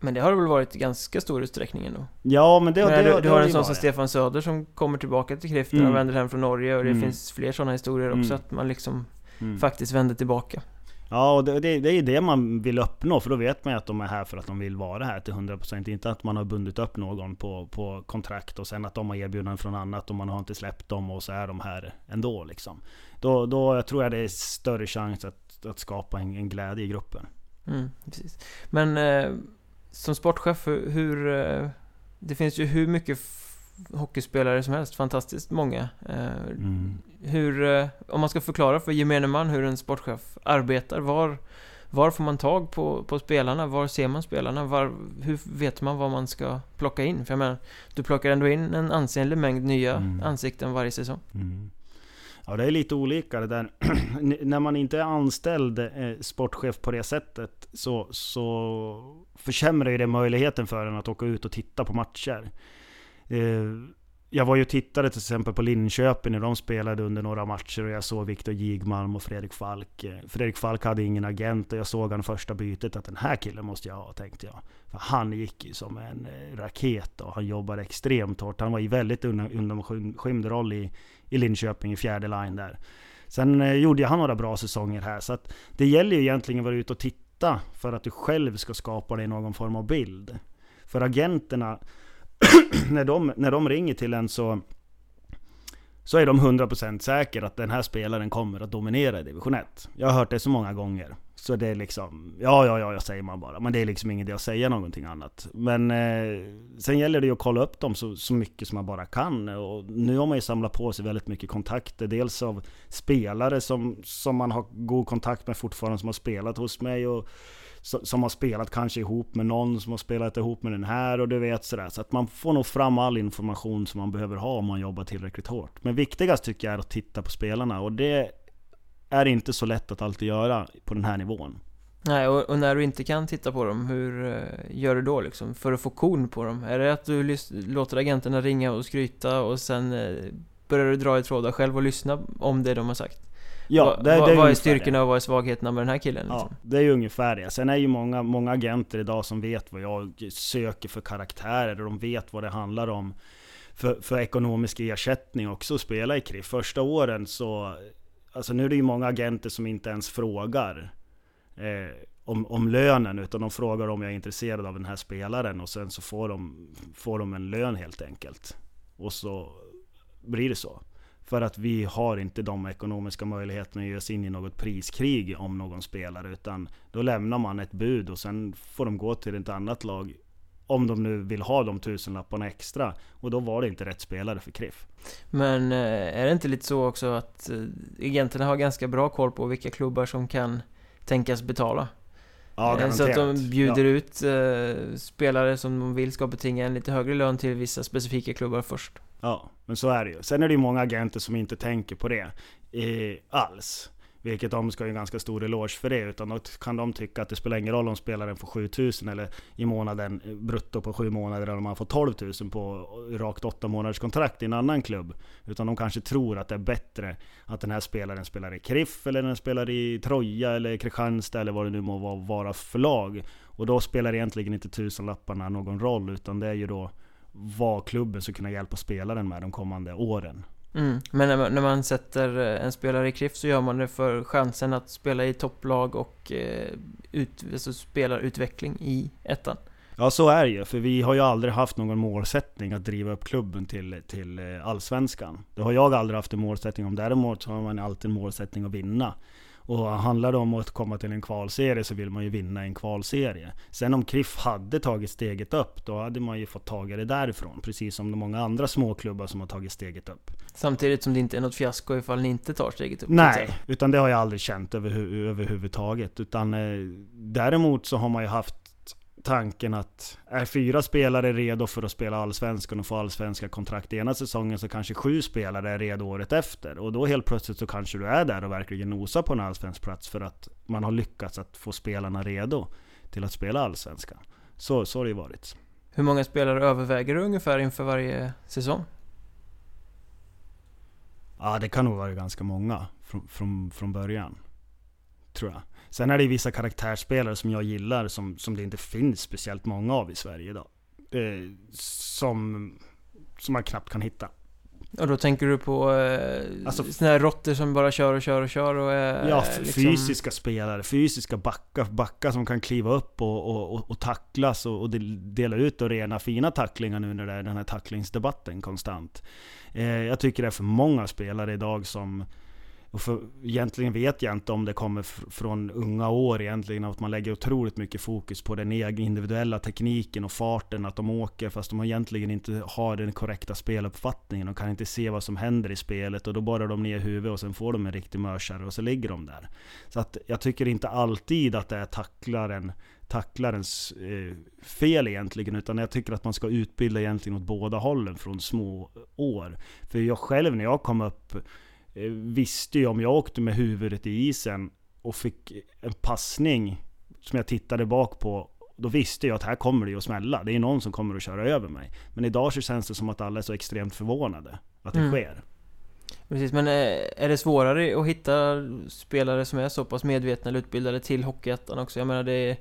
Men det har det väl varit i ganska stor utsträckning ändå? Ja, men det, men det, du, du har en sån som Stefan Söder som kommer tillbaka till Kriften mm. och vänder hem från Norge och det mm. finns fler sådana historier också, mm. att man liksom mm. faktiskt vänder tillbaka. Ja, och det, det, det är det man vill uppnå, för då vet man ju att de är här för att de vill vara här till 100% Inte att man har bundit upp någon på, på kontrakt och sen att de har erbjudanden från annat och man har inte släppt dem och så är de här ändå liksom. Då, då tror jag det är större chans att, att skapa en, en glädje i gruppen. Mm, precis. Men eh, som sportchef, hur... Eh, det finns ju hur mycket hockeyspelare som helst, fantastiskt många. Eh, mm. Hur, eh, om man ska förklara för gemene man hur en sportchef arbetar, var, var får man tag på, på spelarna? Var ser man spelarna? Var, hur vet man vad man ska plocka in? För jag menar, du plockar ändå in en ansenlig mängd nya mm. ansikten varje säsong. Mm. Ja, det är lite olika det där. När man inte är anställd eh, sportchef på det sättet så, så försämrar ju det möjligheten för en att åka ut och titta på matcher. Eh, jag var ju och tittade till exempel på Linköping när de spelade under några matcher och jag såg Viktor Jigmalm och Fredrik Falk. Eh, Fredrik Falk hade ingen agent och jag såg han första bytet att den här killen måste jag ha, tänkte jag. För han gick ju som en eh, raket och han jobbade extremt hårt. Han var i väldigt undanskymd roll i, i Linköping i fjärde line där. Sen eh, gjorde han några bra säsonger här, så att det gäller ju egentligen att vara ute och titta för att du själv ska skapa dig någon form av bild. För agenterna, när, de, när de ringer till en så så är de 100% säkra att den här spelaren kommer att dominera i division 1. Jag har hört det så många gånger. Så det är liksom, ja ja ja, jag säger man bara. Men det är liksom ingen idé att säga någonting annat. Men eh, sen gäller det ju att kolla upp dem så, så mycket som man bara kan. Och nu har man ju samlat på sig väldigt mycket kontakter. Dels av spelare som, som man har god kontakt med fortfarande, som har spelat hos mig. Och som har spelat kanske ihop med någon som har spelat ihop med den här och du vet sådär. Så att man får nog fram all information som man behöver ha om man jobbar tillräckligt hårt. Men viktigast tycker jag är att titta på spelarna och det är inte så lätt att alltid göra på den här nivån. Nej, och, och, när du inte kan titta på dem, hur uh, gör du då liksom? För att få kon på dem? Är det att du låter agenterna ringa och skryta och sen uh, börjar du dra i trådar själv och lyssna om det de har sagt? Ja, det, det är vad är styrkorna och vad är svagheterna med den här killen? Liksom? Ja, det är ju ungefär det. Sen är ju många, många agenter idag som vet vad jag söker för karaktärer och de vet vad det handlar om för, för ekonomisk ersättning också att spela i KRIF. Första åren så Alltså nu är det ju många agenter som inte ens frågar eh, om, om lönen, utan de frågar om jag är intresserad av den här spelaren och sen så får de, får de en lön helt enkelt. Och så blir det så. För att vi har inte de ekonomiska möjligheterna att ge oss in i något priskrig om någon spelare, utan då lämnar man ett bud och sen får de gå till ett annat lag om de nu vill ha de tusenlapparna extra. Och då var det inte rätt spelare för KRIF. Men eh, är det inte lite så också att eh, agenterna har ganska bra koll på vilka klubbar som kan tänkas betala? Ja, garanterat. Eh, så att de bjuder ja. ut eh, spelare som de vill ska betinga en lite högre lön till vissa specifika klubbar först. Ja, men så är det ju. Sen är det ju många agenter som inte tänker på det eh, alls. Vilket de ska ju en ganska stor eloge för det. Utan då kan de tycka att det spelar ingen roll om spelaren får 7000 eller i månaden brutto på 7 månader eller om man får 12 000 på rakt 8 månaders kontrakt i en annan klubb. Utan de kanske tror att det är bättre att den här spelaren spelar i Kriff eller den spelar i Troja eller Kristianstad eller vad det nu må vara för lag. Och då spelar egentligen inte tusenlapparna någon roll utan det är ju då vad klubben ska kunna hjälpa spelaren med de kommande åren. Mm. Men när man, när man, sätter eh, en spelare i KRIF så gör man det för chansen att spela i topplag och eh, ut, alltså spelarutveckling i ettan. Ja så är det ju, för vi har ju aldrig haft någon målsättning att driva upp klubben till, till eh, Allsvenskan. Det har jag aldrig haft en målsättning om, däremot så har man alltid en målsättning att vinna. Och handlar det om att komma till en kvalserie så vill man ju vinna en kvalserie. Sen om KRIF hade tagit steget upp, då hade man ju fått tag i det därifrån. Precis som de många andra småklubbar som har tagit steget upp. Samtidigt som det inte är något fiasko ifall ni inte tar steget upp? Nej, utan det har jag aldrig känt överhu överhuvudtaget. Utan eh, däremot så har man ju haft tanken att är fyra spelare redo för att spela Allsvenskan och få allsvenska kontrakt ena säsongen så kanske sju spelare är redo året efter. Och då helt plötsligt så kanske du är där och verkligen nosar på en allsvensk plats för att man har lyckats att få spelarna redo till att spela Allsvenskan. Så, så har det ju varit. Hur många spelare överväger du ungefär inför varje säsong? Ja, det kan nog vara ganska många från, från, från början. Tror jag. Sen är det vissa karaktärsspelare som jag gillar som, som det inte finns speciellt många av i Sverige idag. Eh, som, som man knappt kan hitta. Och då tänker du på eh, alltså, såna här råttor som bara kör och kör och kör och är, Ja, liksom... fysiska spelare, fysiska backar, backar som kan kliva upp och, och, och, och tacklas och, och, dela ut och rena fina tacklingar nu när det är den här tacklingsdebatten konstant. Eh, jag tycker det är för många spelare idag som och för, egentligen vet jag inte om det kommer från unga år egentligen, att man lägger otroligt mycket fokus på den egna individuella tekniken och farten, att de åker fast de egentligen inte har den korrekta speluppfattningen och kan inte se vad som händer i spelet och då borrar de ner huvudet och sen får de en riktig mörsare och så ligger de där. Så att jag tycker inte alltid att det är tacklaren tacklarens eh, fel egentligen, utan jag tycker att man ska utbilda egentligen åt båda hållen från små år. För jag själv när jag kom upp visste ju om jag åkte med huvudet i isen och fick en passning som jag tittade bak på då visste jag att här kommer det ju att smälla. Det är någon som kommer att köra över mig. Men idag så känns det som att alla är så extremt förvånade att det mm. sker. Precis, men eh, är det svårare att hitta spelare som är så pass medvetna eller utbildade till Hockeyettan också? Jag menar det är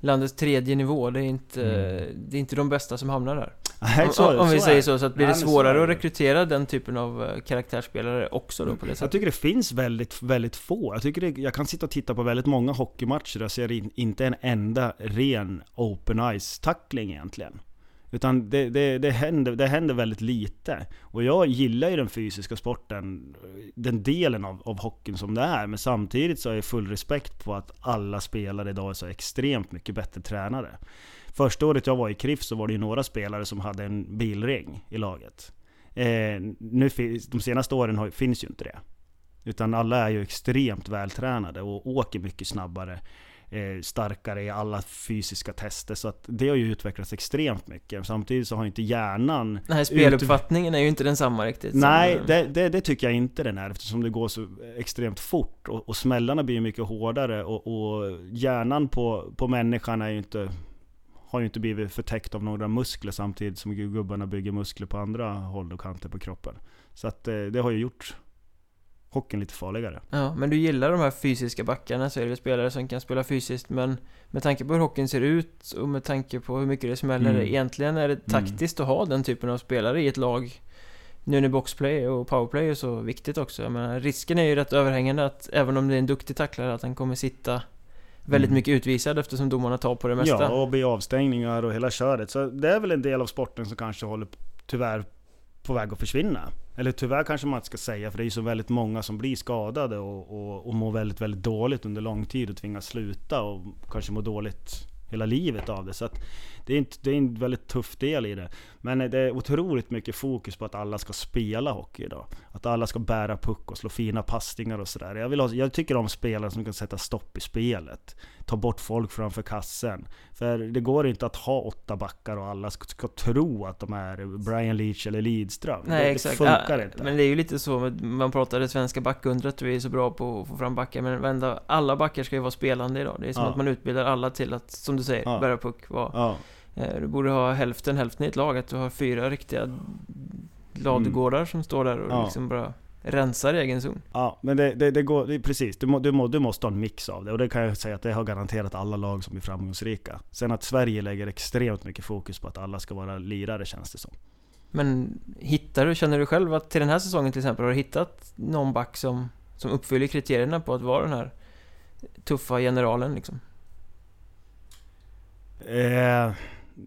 landets tredje nivå, det är inte, mm. det är inte de bästa som hamnar där. Nej, så, om, om vi så säger så, så att blir Nej, det svårare att rekrytera den typen av eh, karaktärsspelare också då på det sättet? Jag tycker det finns väldigt, väldigt få. Jag tycker det, jag kan sitta och titta på väldigt många hockeymatcher och ser in, inte en enda ren open ice tackling egentligen. Utan det, det, det, händer, det händer väldigt lite. Och jag gillar ju den fysiska sporten, den delen av, av hockeyn som det är. Men samtidigt så har jag full respekt på att alla spelare idag är så extremt mycket bättre tränade. Första året jag var i KRIF så var det ju några spelare som hade en bilring i laget. Eh, nu, de senaste åren har, finns ju inte det. Utan alla är ju extremt vältränade och åker mycket snabbare eh, starkare i alla fysiska tester. Så att det har ju utvecklats extremt mycket. Samtidigt så har inte hjärnan... Nej, speluppfattningen är ju inte densamma riktigt. Nej, som... det, det, det, tycker jag inte den är eftersom det går så extremt fort. Och, och smällarna blir mycket hårdare och, och hjärnan på, på människan är ju inte har ju inte blivit förtäckt av några muskler samtidigt som gubbarna bygger muskler på andra håll och kanter på kroppen. Så att eh, det har ju gjort hockeyn lite farligare. Ja, men du gillar de här fysiska backarna så är det spelare som kan spela fysiskt men med tanke på hur hockeyn ser ut och med tanke på hur mycket det smäller mm. egentligen är det mm. taktiskt mm. att ha den typen av spelare i ett lag nu när boxplay och powerplay är så viktigt också. Jag menar, risken är ju rätt överhängande att även om det är en duktig tacklare att han kommer sitta väldigt mm. mycket utvisad eftersom domarna tar på det mesta. Ja, och blir avstängningar och hela köret. Så det är väl en del av sporten som kanske håller tyvärr på väg att försvinna. Eller tyvärr kanske man inte ska säga, för det är ju så väldigt många som blir skadade och, och, och mår väldigt, väldigt dåligt under lång tid och tvingas sluta och kanske mår dåligt hela livet av det. Så det, är inte, det är en väldigt tuff del i det. Men det är otroligt mycket fokus på att alla ska spela hockey idag. Att alla ska bära puck och slå fina passningar och sådär. Jag, jag tycker om spelare som kan sätta stopp i spelet. Ta bort folk framför kassen. För det går inte att ha åtta backar och alla ska, ska tro att de är Brian Leach eller Lidström. Nej det, exakt. Det funkar ja, inte. Men det är ju lite så, man pratar det svenska backundret, vi är så bra på att få fram backar. Men alla backar ska ju vara spelande idag. Det är som ja. att man utbildar alla till att, som du säger, ja. bära puck. Vara, ja. Eh, du borde ha hälften hälften i ett lag, att du har fyra riktiga ladugårdar mm. som står där och liksom bara rensar egen zon. Ja, men det, det, det går, det, precis. Du, må, du, må, du måste ha en mix av det. Och det kan jag säga att det har garanterat alla lag som blir framgångsrika. Sen att Sverige lägger extremt mycket fokus på att alla ska vara lirare känns det som. Men hittar du, känner du själv att till den här säsongen till exempel, har du hittat någon back som, som uppfyller kriterierna på att vara den här tuffa generalen liksom? Eh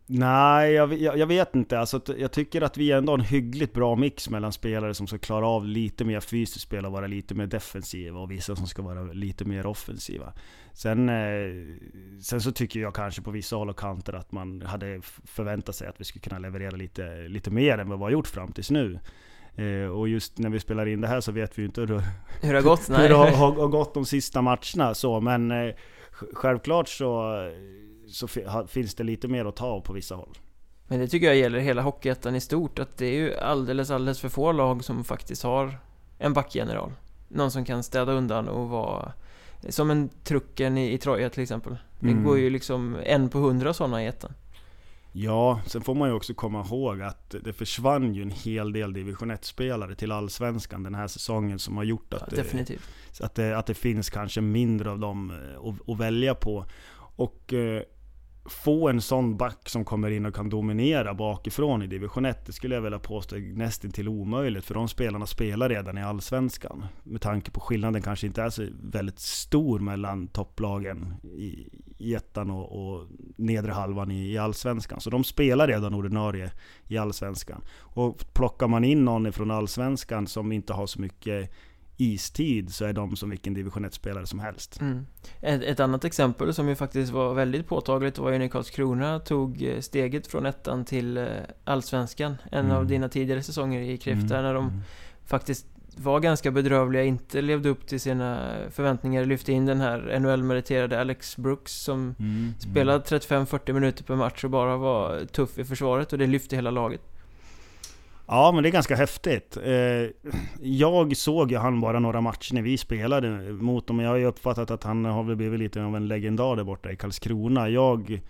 Nej, jag, jag, jag, vet inte. Alltså, jag tycker att vi ändå har en hyggligt bra mix mellan spelare som ska klara av lite mer fysiskt spel och vara lite mer defensiva och vissa som ska vara lite mer offensiva. Sen, eh, sen så tycker jag kanske på vissa håll och kanter att man hade förväntat sig att vi skulle kunna leverera lite, lite mer än vad vi har gjort fram tills nu. Eh, och just när vi spelar in det här så vet vi ju inte hur, hur det har gått. hur det har, har, har, gått de sista matcherna så, men eh, självklart så så finns det lite mer att ta av på vissa håll. Men det tycker jag gäller hela Hockeyettan i stort, att det är ju alldeles, alldeles för få lag som faktiskt har en backgeneral. Någon som kan städa undan och vara som en trucken i, i Troja till exempel. Det mm. går ju liksom en på hundra sådana i ettan. Ja, sen får man ju också komma ihåg att det försvann ju en hel del division 1-spelare till Allsvenskan den här säsongen som har gjort att, ja. Det, att, det, att det finns kanske mindre av dem eh, att, att välja på. Och eh, få en sån back som kommer in och kan dominera bakifrån i division 1, det skulle jag vilja påstå är nästan till omöjligt. För de spelarna spelar redan i Allsvenskan. Med tanke på skillnaden kanske inte är så väldigt stor mellan topplagen i, i ettan och, och nedre halvan i, i Allsvenskan. Så de spelar redan ordinarie i Allsvenskan. Och plockar man in någon från Allsvenskan som inte har så mycket istid så är de som vilken division 1-spelare som helst. Mm. Ett, ett, annat exempel som ju faktiskt var väldigt påtagligt var ju när Karlskrona tog eh, steget från ettan till eh, Allsvenskan. En mm. av dina tidigare säsonger i KRIF, mm. när de mm. faktiskt var ganska bedrövliga, inte levde upp till sina förväntningar, lyfte in den här NHL-meriterade Alex Brooks som mm. mm. spelade 35-40 minuter per match och bara var tuff i försvaret och det lyfte hela laget. Ja, men det är ganska häftigt. Eh, jag såg ju han bara några matcher när vi spelade mot dem. Jag har ju uppfattat att han har väl blivit lite av en legendar där borta i Karlskrona. Jag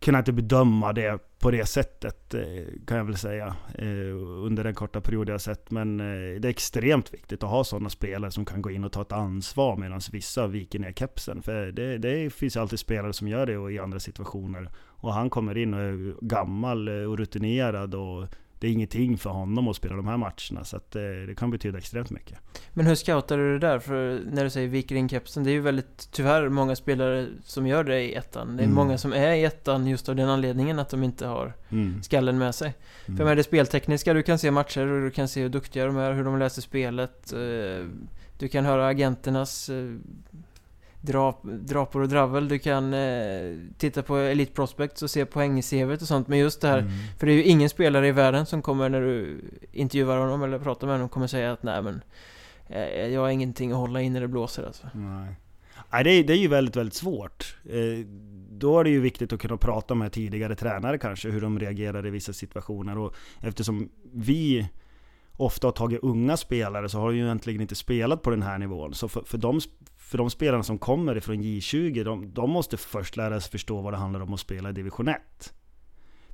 kunde inte bedöma det på det sättet, eh, kan jag väl säga. Eh, under den korta period jag har sett. Men det är extremt viktigt att ha sådana spelare som kan gå in och ta ett ansvar medan vissa viker ner kepsen. För det, det finns alltid spelare som gör det i andra situationer. Och han kommer in och är gammal och rutinerad och det är ingenting för honom att spela de här matcherna. Så att det, det kan betyda extremt mycket. Men hur scoutar du det där? För när du säger viker in kepsen, det är ju väldigt, tyvärr, många spelare som gör det i ettan. Det är Mm. många som är i ettan just av den anledningen att de inte har Mm. skallen med sig. Mm. För med det speltekniska, du kan se matcher och du kan se hur duktiga de är, hur de läser spelet. eh, Du kan höra agenternas drap, drapor och dravel. Du kan eh, titta på Elite Prospects och se poäng och sånt. Men just det här, Mm. för det är ju ingen spelare i världen som kommer när du intervjuar honom eller pratar med honom kommer säga att nej men eh, jag har ingenting att hålla in när det blåser alltså. Nej. Nej, det är, det är ju väldigt, väldigt svårt. Eh, då är det ju viktigt att kunna prata med tidigare tränare kanske, hur de reagerar i vissa situationer. Och eftersom vi ofta har tagit unga spelare så har de ju egentligen inte spelat på den här nivån. Så för, för, de, för de spelarna som kommer ifrån J20, de, de måste först lära sig förstå vad det handlar om att spela i division 1.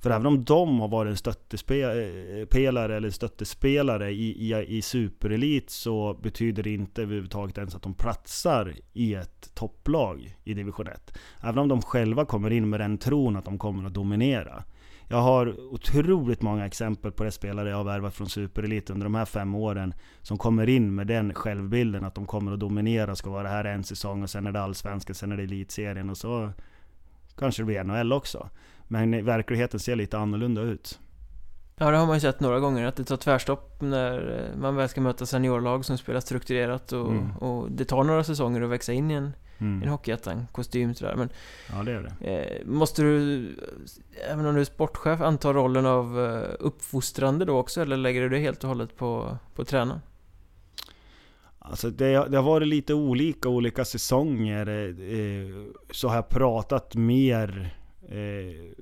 För även om de har varit en stöttepelare eh, eller stöttespelare i, i, i superelit så betyder det inte överhuvudtaget ens att de platsar i ett topplag i division 1. Även om de själva kommer in med den tron att de kommer att dominera. Jag har otroligt många exempel på det spelare jag har värvat från superelit under de här fem åren som kommer in med den självbilden att de kommer att dominera, ska vara här en säsong och sen är det allsvenskan, sen är det elitserien och så kanske det blir NHL också. Men verkligheten ser lite annorlunda ut. Ja, det har man ju sett några gånger, att det tar tvärstopp när eh, man väl ska möta seniorlag som spelar strukturerat och, Mm. och det tar några säsonger att växa in i en, Mm. en hockeyettan, kostym sådär. Men Ja det är det. eh, måste du, även om du är sportchef, anta rollen av eh, uppfostrande då också? Eller lägger du det helt och hållet på, på tränaren? Alltså det, det har varit lite olika, olika säsonger. Eh, så har jag pratat mer eh,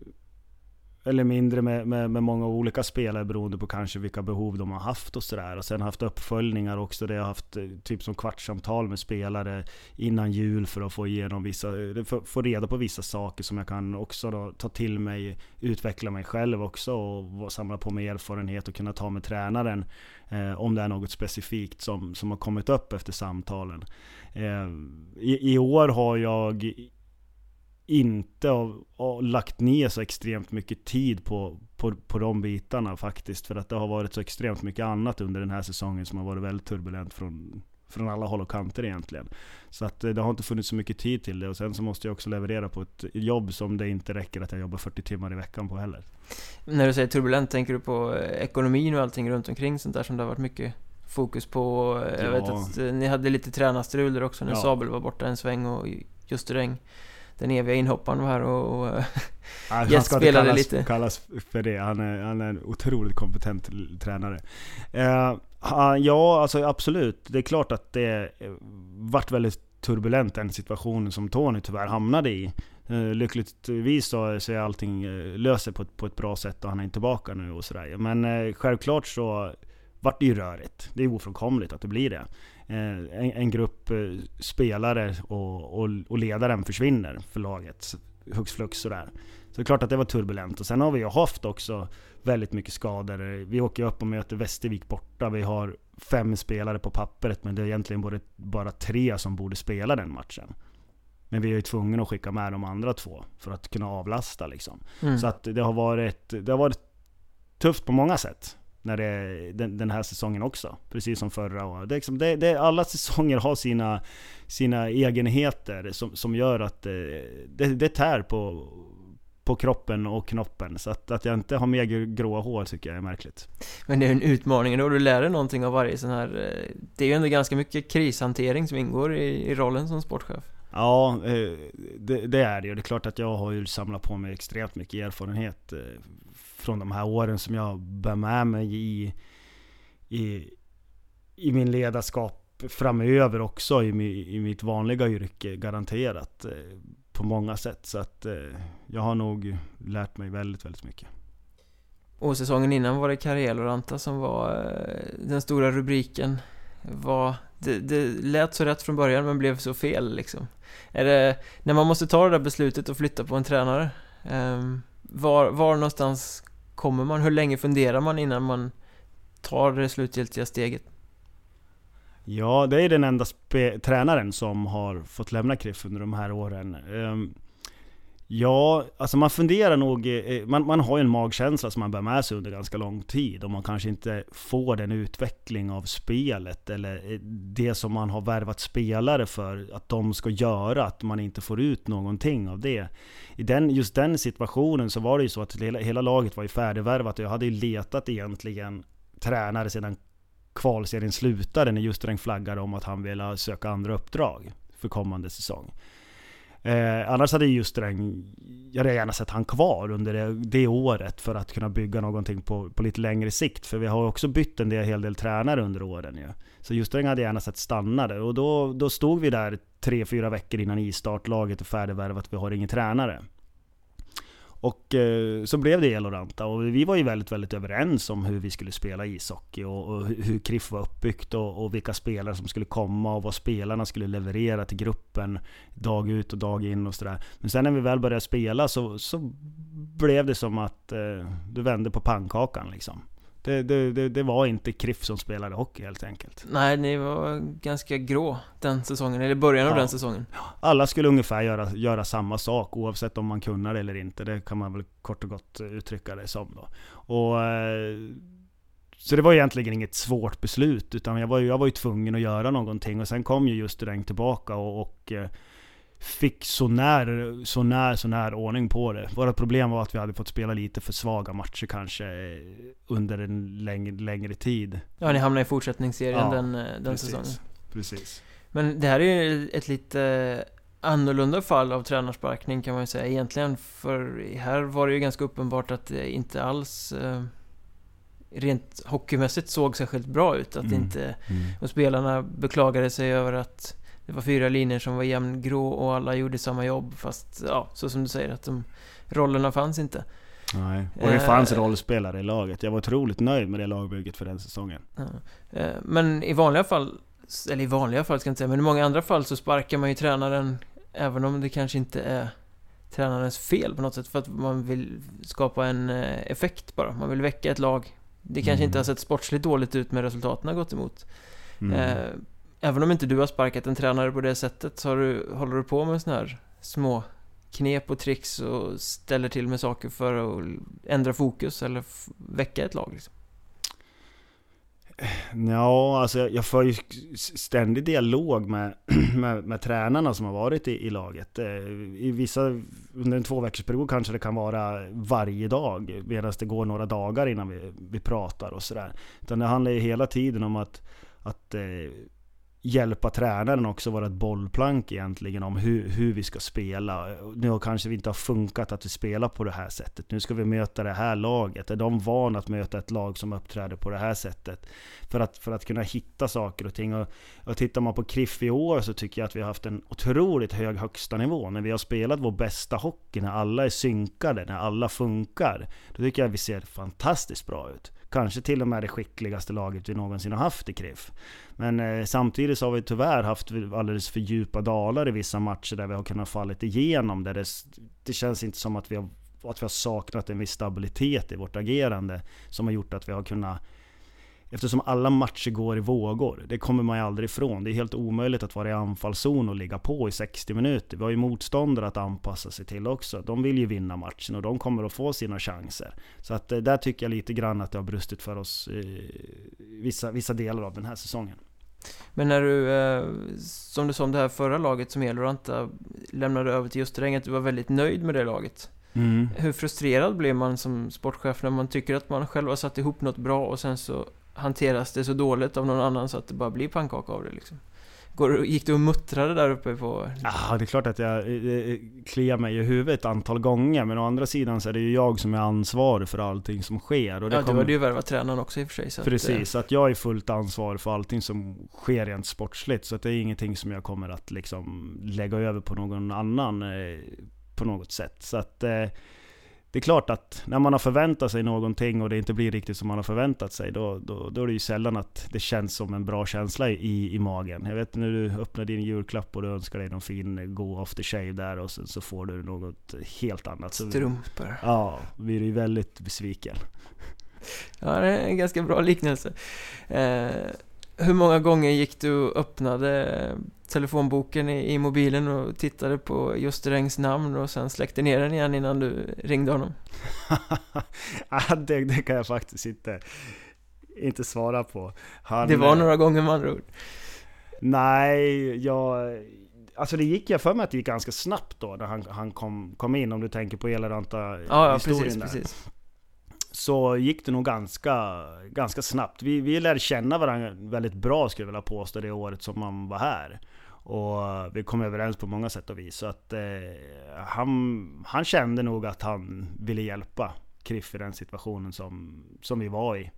eller mindre med, med, med många olika spelare beroende på kanske vilka behov de har haft och sådär. Och sen haft uppföljningar också det jag har haft eh, typ som kvartssamtal med spelare innan jul för att få igenom vissa, för, få reda på vissa saker som jag kan också då ta till mig, utveckla mig själv också och samla på mig erfarenhet och kunna ta med tränaren eh, om det är något specifikt som, som har kommit upp efter samtalen. Eh, i, I år har jag inte har, har lagt ner så extremt mycket tid på, på, på de bitarna faktiskt. För att det har varit så extremt mycket annat under den här säsongen som har varit väldigt turbulent från, från alla håll och kanter egentligen. Så att eh, det har inte funnits så mycket tid till det. Och sen så måste jag också leverera på ett jobb som det inte räcker att jag jobbar 40 timmar i veckan på heller. När du säger turbulent, tänker du på eh, ekonomin och allting runt omkring sånt där som det har varit mycket fokus på? Jag Ja. vet att eh, ni hade lite tränarstrul där också när Ja. Sabel var borta en sväng och just Reng den eviga inhopparen var här och, och Nej, Han ska inte kallas, lite. kallas för det. Han är, han är en otroligt kompetent tränare. Eh, han- ja, alltså absolut. Det är klart att det eh, vart väldigt turbulent den situationen som Tony tyvärr hamnade i. Eh, lyckligtvis så, så är allting eh, löser på ett, på ett bra sätt och han är tillbaka nu och sådär. Men eh, självklart så vart det ju rörigt. Det är ofrånkomligt att det blir det. Eh, en, en grupp eh, spelare och, och, och ledaren försvinner för laget. Hux flux sådär. Så det är klart att det var turbulent. Och sen har vi ju haft också väldigt mycket skador. Vi åker upp och möter Västervik borta. Vi har fem spelare på pappret men det är egentligen bara, bara tre som borde spela den matchen. Men vi är ju tvungna att skicka med de andra två för att kunna avlasta liksom. mm. Så att det har varit, det har varit tufft på många sätt. När det, den, den här säsongen också. Precis som förra. Och det, liksom, det, det, alla säsonger har sina, sina egenheter som, som gör att eh, det, det tär på, på kroppen och knoppen. Så att, att jag inte har mer gr- gråa hår tycker jag är märkligt. Men det är en utmaning då, du lär dig någonting av varje sån här... eh, Det är ju ändå ganska mycket krishantering som ingår i, i rollen som sportchef. Ja, eh, det, det är det ju. Det är klart att jag har ju samlat på mig extremt mycket erfarenhet från de här åren som jag bär med mig i, i, i min ledarskap framöver också i, i mitt vanliga yrke, garanterat. Eh, på många sätt. Så att eh, jag har nog lärt mig väldigt, väldigt mycket. Och säsongen innan var det Cariello Ranta som var eh, den stora rubriken. Var, det, det lät så rätt från början men blev så fel liksom. Är det, när man måste ta det där beslutet och flytta på en tränare. Ehm, var, var någonstans kommer man? Hur länge funderar man innan man tar det slutgiltiga steget? Ja, det är den enda tränaren som har fått lämna Kriff under de här åren. Um, Ja, alltså man funderar nog, eh, eh, man, man har ju en magkänsla som man bär med sig under ganska lång tid och man kanske inte får den utveckling av spelet eller eh, det som man har värvat spelare för att de ska göra, att man inte får ut någonting av det. I den, just den situationen så var det ju så att hela, hela laget var ju färdigvärvat och jag hade ju letat egentligen tränare sedan kvalserien slutade när Justräng flaggade om att han ville söka andra uppdrag för kommande säsong. Eh, annars hade just den, jag hade gärna sett han kvar under det, det, året för att kunna bygga någonting på, på lite längre sikt. För vi har också bytt en del, hel del tränare under åren ju. Så just den hade jag gärna sett stannade. Och då, då stod vi där tre, fyra veckor innan istartlaget är färdigvärvat, vi har ingen tränare. Och eh, så blev det Eloranta och vi var ju väldigt, väldigt överens om hur vi skulle spela ishockey och, och hur Kriff var uppbyggt och, och, vilka spelare som skulle komma och vad spelarna skulle leverera till gruppen dag ut och dag in och sådär. Men sen när vi väl började spela så, så blev det som att eh, du vände på pannkakan liksom. Det, det, det, det, var inte KRIF som spelade hockey helt enkelt. Nej, ni var ganska grå den säsongen, eller början av ja. den säsongen. Alla skulle ungefär göra, göra samma sak oavsett om man kunde det eller inte. Det kan man väl kort och gott uttrycka det som då. Och, eh, så det var egentligen inget svårt beslut, utan jag var, jag var ju tvungen att göra någonting. Och sen kom ju just Reng tillbaka och, och eh, fick så när, så när, så när ordning på det. Vårt problem var att vi hade fått spela lite för svaga matcher kanske under en längre, längre tid. Ja, ni hamnade i fortsättningsserien ja, den, den precis, säsongen. Precis. Men det här är ju ett lite annorlunda fall av tränarsparkning kan man ju säga egentligen. För här var det ju ganska uppenbart att det inte alls eh, rent hockeymässigt såg särskilt bra ut. Att mm. inte... Mm. Och spelarna beklagade sig över att det var fyra linjer som var jämngrå och alla gjorde samma jobb fast, ja, så som du säger att de rollerna fanns inte. Nej, och det fanns eh, rollspelare i laget. Jag var otroligt nöjd med det lagbygget för den säsongen. Eh, men i vanliga fall, eller i vanliga fall ska jag inte säga, men i många andra fall så sparkar man ju tränaren även om det kanske inte är tränarens fel på något sätt för att man vill skapa en eh, effekt bara. Man vill väcka ett lag. Det kanske mm. inte har sett sportsligt dåligt ut men resultaten har gått emot. Mm. Även om inte du har sparkat en tränare på det sättet så du, håller du på med sådana här små knep och tricks och ställer till med saker för att ändra fokus eller väcka ett lag liksom? Ja, alltså jag för ju ständig dialog med, med, med tränarna som har varit i, i, laget. Eh, I vissa, under en tvåveckorsperiod kanske det kan vara varje dag, medan det går några dagar innan vi, vi pratar och sådär. Utan det handlar ju hela tiden om att, att eh, hjälpa tränaren också vara ett bollplank egentligen om hur, hur vi ska spela. Nu kanske vi inte har funkat att vi spelar på det här sättet. Nu ska vi möta det här laget. Är de vana att möta ett lag som uppträder på det här sättet? För att, för att kunna hitta saker och ting. Och, och tittar man på Kriff i år så tycker jag att vi har haft en otroligt hög högsta nivå. När vi har spelat vår bästa hockey, när alla är synkade, när alla funkar. Då tycker jag att vi ser fantastiskt bra ut. Kanske till och med det skickligaste laget vi någonsin har haft i KRIF. Men eh, samtidigt så har vi tyvärr haft alldeles för djupa dalar i vissa matcher där vi har kunnat fallit igenom. Där det, det känns inte som att vi, har, att vi har saknat en viss stabilitet i vårt agerande. Som har gjort att vi har kunnat Eftersom alla matcher går i vågor. Det kommer man ju aldrig ifrån. Det är helt omöjligt att vara i anfallszon och ligga på i 60 minuter. Vi har ju motståndare att anpassa sig till också. De vill ju vinna matchen och de kommer att få sina chanser. Så att eh, där tycker jag lite grann att det har brustit för oss i vissa, vissa delar av den här säsongen. Men när du, eh, som du sa om det här förra laget som Eloranta lämnade över till Österränge, att du var väldigt nöjd med det laget. Mm. Hur frustrerad blir man som sportchef när man tycker att man själv har satt ihop något bra och sen så hanteras det så dåligt av någon annan så att det bara blir pannkaka av det liksom. Går, gick du och muttrade där uppe på... Ja, det är klart att jag kliar mig i huvudet ett antal gånger. Men å andra sidan så är det ju jag som är ansvarig för allting som sker. Och det ja, kommer... du hade ju värvat tränaren också i och för sig. Så Precis, att, så att jag är fullt ansvarig för allting som sker rent sportsligt. Så att det är ingenting som jag kommer att liksom lägga över på någon annan eh, på något sätt. Så att... Eh, det är klart att när man har förväntat sig någonting och det inte blir riktigt som man har förväntat sig, då, då, då är det ju sällan att det känns som en bra känsla i, i magen. Jag vet när du öppnar din julklapp och du önskar dig någon fin go after shave där och sen så får du något helt annat. Strumpor. Ja, blir du ju väldigt besviken. Ja, det är en ganska bra liknelse. Eh, hur många gånger gick du och öppnade telefonboken i, i mobilen och tittade på Rängs namn och sen släckte ner den igen innan du ringde honom? det, det, kan jag faktiskt inte, inte svara på. Han, det var några gånger med andra ord? Nej, jag... Alltså det gick jag för mig att det gick ganska snabbt då när han, han kom, kom in om du tänker på Elaranta ja, ja, historien precis, där. Precis. Så gick det nog ganska, ganska snabbt. Vi, vi lärde känna varandra väldigt bra skulle jag vilja påstå det året som man var här. Och vi kom överens på många sätt och vis. Så att eh, han, han kände nog att han ville hjälpa Kriff i den situationen som, som vi var i.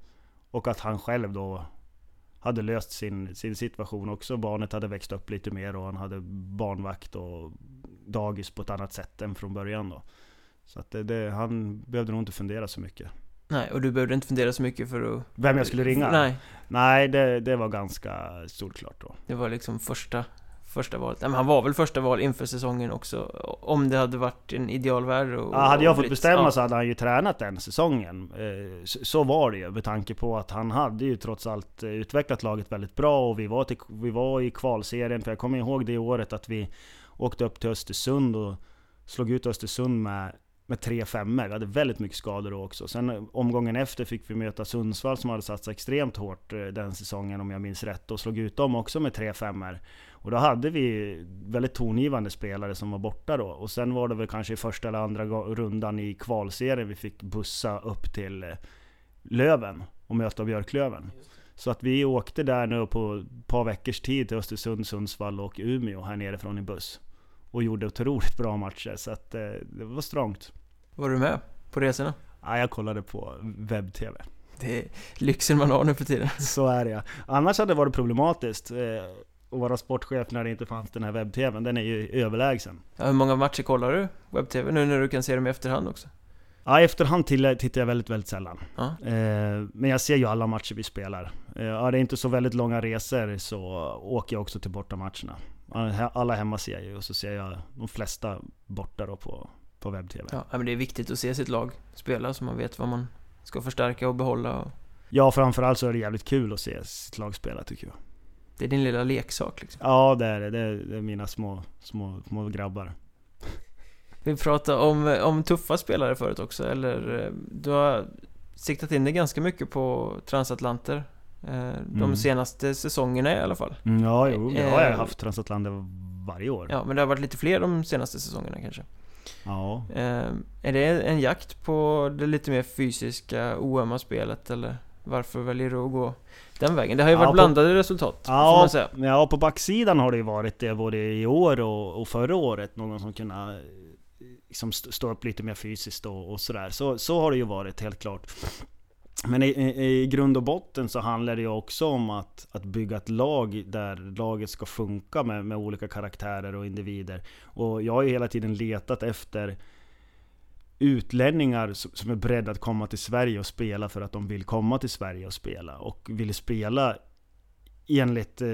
Och att han själv då hade löst sin, sin situation också. Barnet hade växt upp lite mer och han hade barnvakt och dagis på ett annat sätt än från början då. Så att det, det, han behövde nog inte fundera så mycket. Nej, och du behövde inte fundera så mycket för att... Vem jag skulle ringa? Nej. Nej, det, det var ganska solklart då. Det var liksom första första valet. Men han var väl första val inför säsongen också. Om det hade varit en idealvärld och, ja, Hade jag fått bestämma ja. så hade han ju tränat den säsongen. Eh, så var det ju med tanke på att han hade ju trots allt eh, utvecklat laget väldigt bra och vi var, till, vi var i kvalserien. För jag kommer ihåg det året att vi åkte upp till Östersund och slog ut Östersund med med tre femmor. Vi hade väldigt mycket skador då också. Sen omgången efter fick vi möta Sundsvall som hade satsat extremt hårt den säsongen om jag minns rätt och slog ut dem också med tre femmor. Och då hade vi väldigt tongivande spelare som var borta då. Och sen var det väl kanske i första eller andra rundan i kvalserien vi fick bussa upp till eh, Löven och möta Björklöven. Så att vi åkte där nu på ett par veckors tid till Östersund, Sundsvall och Umeå här nerifrån i buss. Och gjorde otroligt bra matcher, så att eh, det var strångt. Var du med på resorna? Ja, jag kollade på webb-tv. Det är lyxen man har nu för tiden. Så är det ja. Annars hade det varit problematiskt. Att vara sportchef när det inte fanns den här webb-tvn. Den är ju överlägsen. Ja, hur många matcher kollar du webb-tv nu när du kan se dem i efterhand också? Ja, i efterhand tittar jag väldigt, väldigt sällan. Ja. Eh, men jag ser ju alla matcher vi spelar. Eh, ja, det är inte så väldigt långa resor så åker jag också till bortamatcherna. Alla hemma ser jag ju och så ser jag de flesta borta då på, på webb-tv. Ja, men det är viktigt att se sitt lag spela så man vet vad man ska förstärka och behålla. Och... Ja, framförallt så är det jävligt kul att se sitt lag spela tycker jag. Det är din lilla leksak liksom. Ja det är det, det är, det är mina små, små, små grabbar. Vi pratade om, om tuffa spelare förut också, eller eh, du har siktat in dig ganska mycket på transatlanter eh, De mm. senaste säsongerna i alla fall mm, Ja, jo, jag har jag eh, haft transatlanter varje år Ja, men det har varit lite fler de senaste säsongerna kanske Ja Är det en jakt på det lite mer fysiska, oömma spelet eller varför väljer du att gå den vägen. Det har ju varit ja, blandade på, resultat, ja, får man säga. Ja, på backsidan har det ju varit det både i år och, och förra året. Någon som kunde liksom stå upp lite mer fysiskt och, och sådär. Så, så har det ju varit, helt klart. Men i, i, i, grund och botten så handlar det ju också om att, att bygga ett lag där laget ska funka med, med olika karaktärer och individer. Och jag har ju hela tiden letat efter utlänningar som är beredda att komma till Sverige och spela för att de vill komma till Sverige och spela. Och vill spela enligt eh,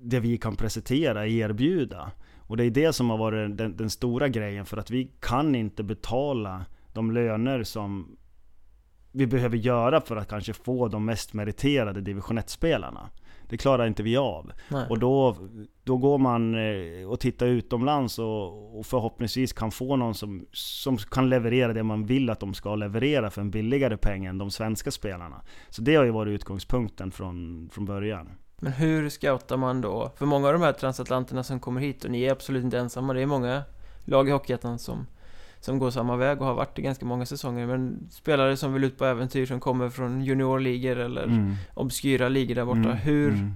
det vi kan presentera, erbjuda. Och det är det som har varit den, den, stora grejen för att vi kan inte betala de löner som vi behöver göra för att kanske få de mest meriterade division 1-spelarna. Det klarar inte vi av. Nej. Och då, då går man eh, och tittar utomlands och, och förhoppningsvis kan få någon som, som kan leverera det man vill att de ska leverera för en billigare peng än de svenska spelarna. Så det har ju varit utgångspunkten från, från början. Men hur scoutar man då? För många av de här transatlanterna som kommer hit, och ni är absolut inte ensamma, det är många lag i Hockeyettan som som går samma väg och har varit i ganska många säsonger. Men spelare som vill ut på äventyr som kommer från juniorligor eller mm. obskyra ligor där borta. Mm. Hur, mm.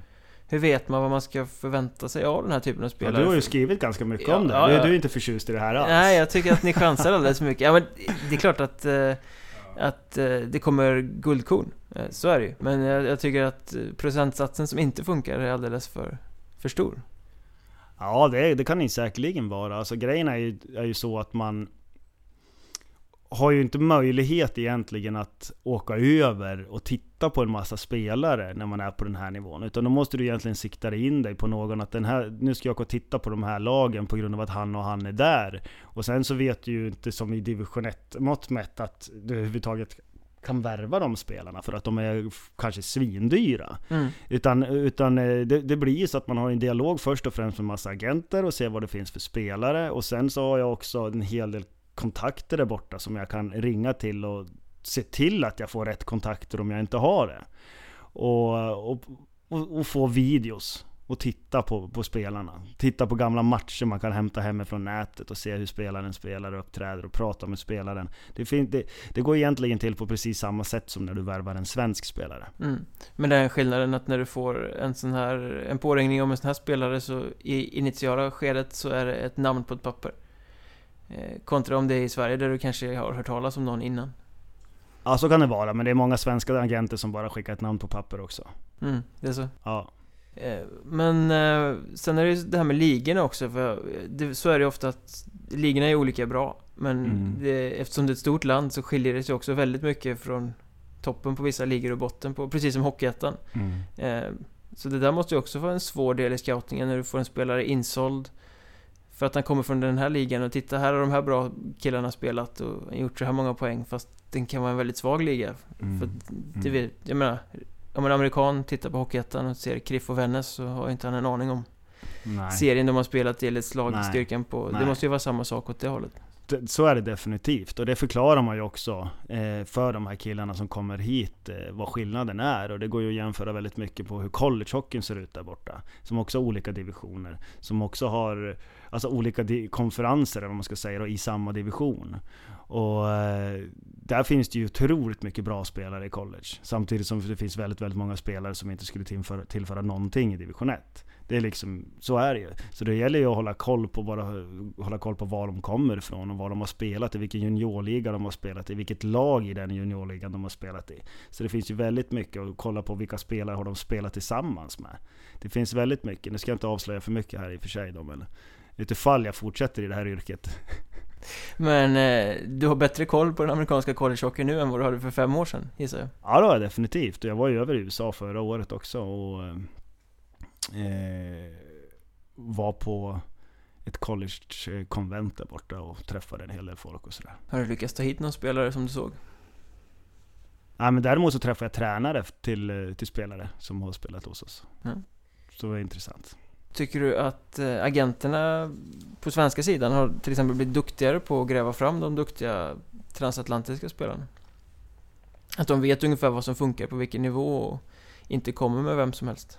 hur vet man vad man ska förvänta sig av den här typen av spelare? Ja, du har ju skrivit ganska mycket ja, om det. Ja, ja. Du är inte förtjust i det här alls. Nej, jag tycker att ni chansar alldeles för mycket. Ja, men det är klart att, eh, att eh, det kommer guldkorn. Eh, så är det ju. Men jag, jag tycker att procentsatsen som inte funkar är alldeles för, för stor. Ja, det, det kan det säkerligen vara. Alltså grejen är ju, är ju så att man har ju inte möjlighet egentligen att åka över och titta på en massa spelare när man är på den här nivån. Utan då måste du egentligen sikta in dig på någon att den här, nu ska jag åka och titta på de här lagen på grund av att han och han är där. Och sen så vet du ju inte som i division 1 mått mätt att du överhuvudtaget kan värva de spelarna för att de är kanske svindyra. Mm. Utan, utan eh, det, det blir ju så att man har en dialog först och främst med massa agenter och ser vad det finns för spelare. Och sen så har jag också en hel del kontakter där borta som jag kan ringa till och se till att jag får rätt kontakter om jag inte har det. Och, och, och, och få videos och titta på, på spelarna. Titta på gamla matcher man kan hämta hemifrån nätet och se hur spelaren spelar och uppträder och prata med spelaren. Det, fin- det, det går egentligen till på precis samma sätt som när du värvar en svensk spelare. Mm. Men den skillnaden att när du får en sån här, en påringning om en sån här spelare så i initiala skedet så är det ett namn på ett papper. Eh, kontra om det är i Sverige där du kanske har hört talas om någon innan. Ja, så kan det vara, men det är många svenska agenter som bara skickar ett namn på papper också. Mm, det är så. Ja. Eh, Men eh, sen är det ju det här med ligorna också, för det, så är det ju ofta att ligorna är olika bra. Men Mm. det, eftersom det är ett stort land så skiljer det sig också väldigt mycket från toppen på vissa ligor och botten på, precis som Hockeyettan. Mm. Så det där måste ju också vara en svår del i scoutingen när du får en spelare insåld för att han kommer från den här ligan och titta här har de här bra killarna spelat och gjort så här många poäng fast den kan vara en väldigt svag liga. Mm. För det vet, jag menar, om en amerikan tittar på Hockeyettan och ser Kriff och Vännäs så har inte han en aning om Nej. serien de har spelat i eller slagstyrkan på. Det Nej. måste ju vara samma sak åt det hållet. Så är det definitivt. Och det förklarar man ju också eh, för de här killarna som kommer hit, eh, vad skillnaden är. Och det går ju att jämföra väldigt mycket på hur collegehockeyn ser ut där borta. Som också har olika divisioner. Som också har alltså, olika di- konferenser, eller vad man ska säga, då, i samma division. Och eh, där finns det ju otroligt mycket bra spelare i college. Samtidigt som det finns väldigt, väldigt många spelare som inte skulle tillföra, tillföra någonting i division 1. Det är liksom, så är det ju. Så det gäller ju att hålla koll på, bara, hålla koll på var de kommer ifrån och vad de har spelat i, vilken juniorliga de har spelat i, vilket lag i den juniorligan de har spelat i. Så det finns ju väldigt mycket att kolla på vilka spelare har de spelat tillsammans med. Det finns väldigt mycket, nu ska jag inte avslöja för mycket här i och för sig då, men utifall jag fortsätter i det här yrket. Men eh, du har bättre koll på den amerikanska collegehockeyn nu än vad du hade för fem år sedan, gissar jag. Ja det har jag definitivt. Jag var ju över i USA förra året också och eh, var på ett college-konvent där borta och träffade en hel del folk och sådär. Har du lyckats ta hit någon spelare som du såg? Ja, men däremot så träffade jag tränare till, eh, till spelare som har spelat hos oss. Mm. Så det var intressant. Tycker du att eh, agenterna på svenska sidan har till exempel blivit duktigare på att gräva fram de duktiga transatlantiska spelarna? Att de vet ungefär vad som funkar på vilken nivå och inte kommer med vem som helst?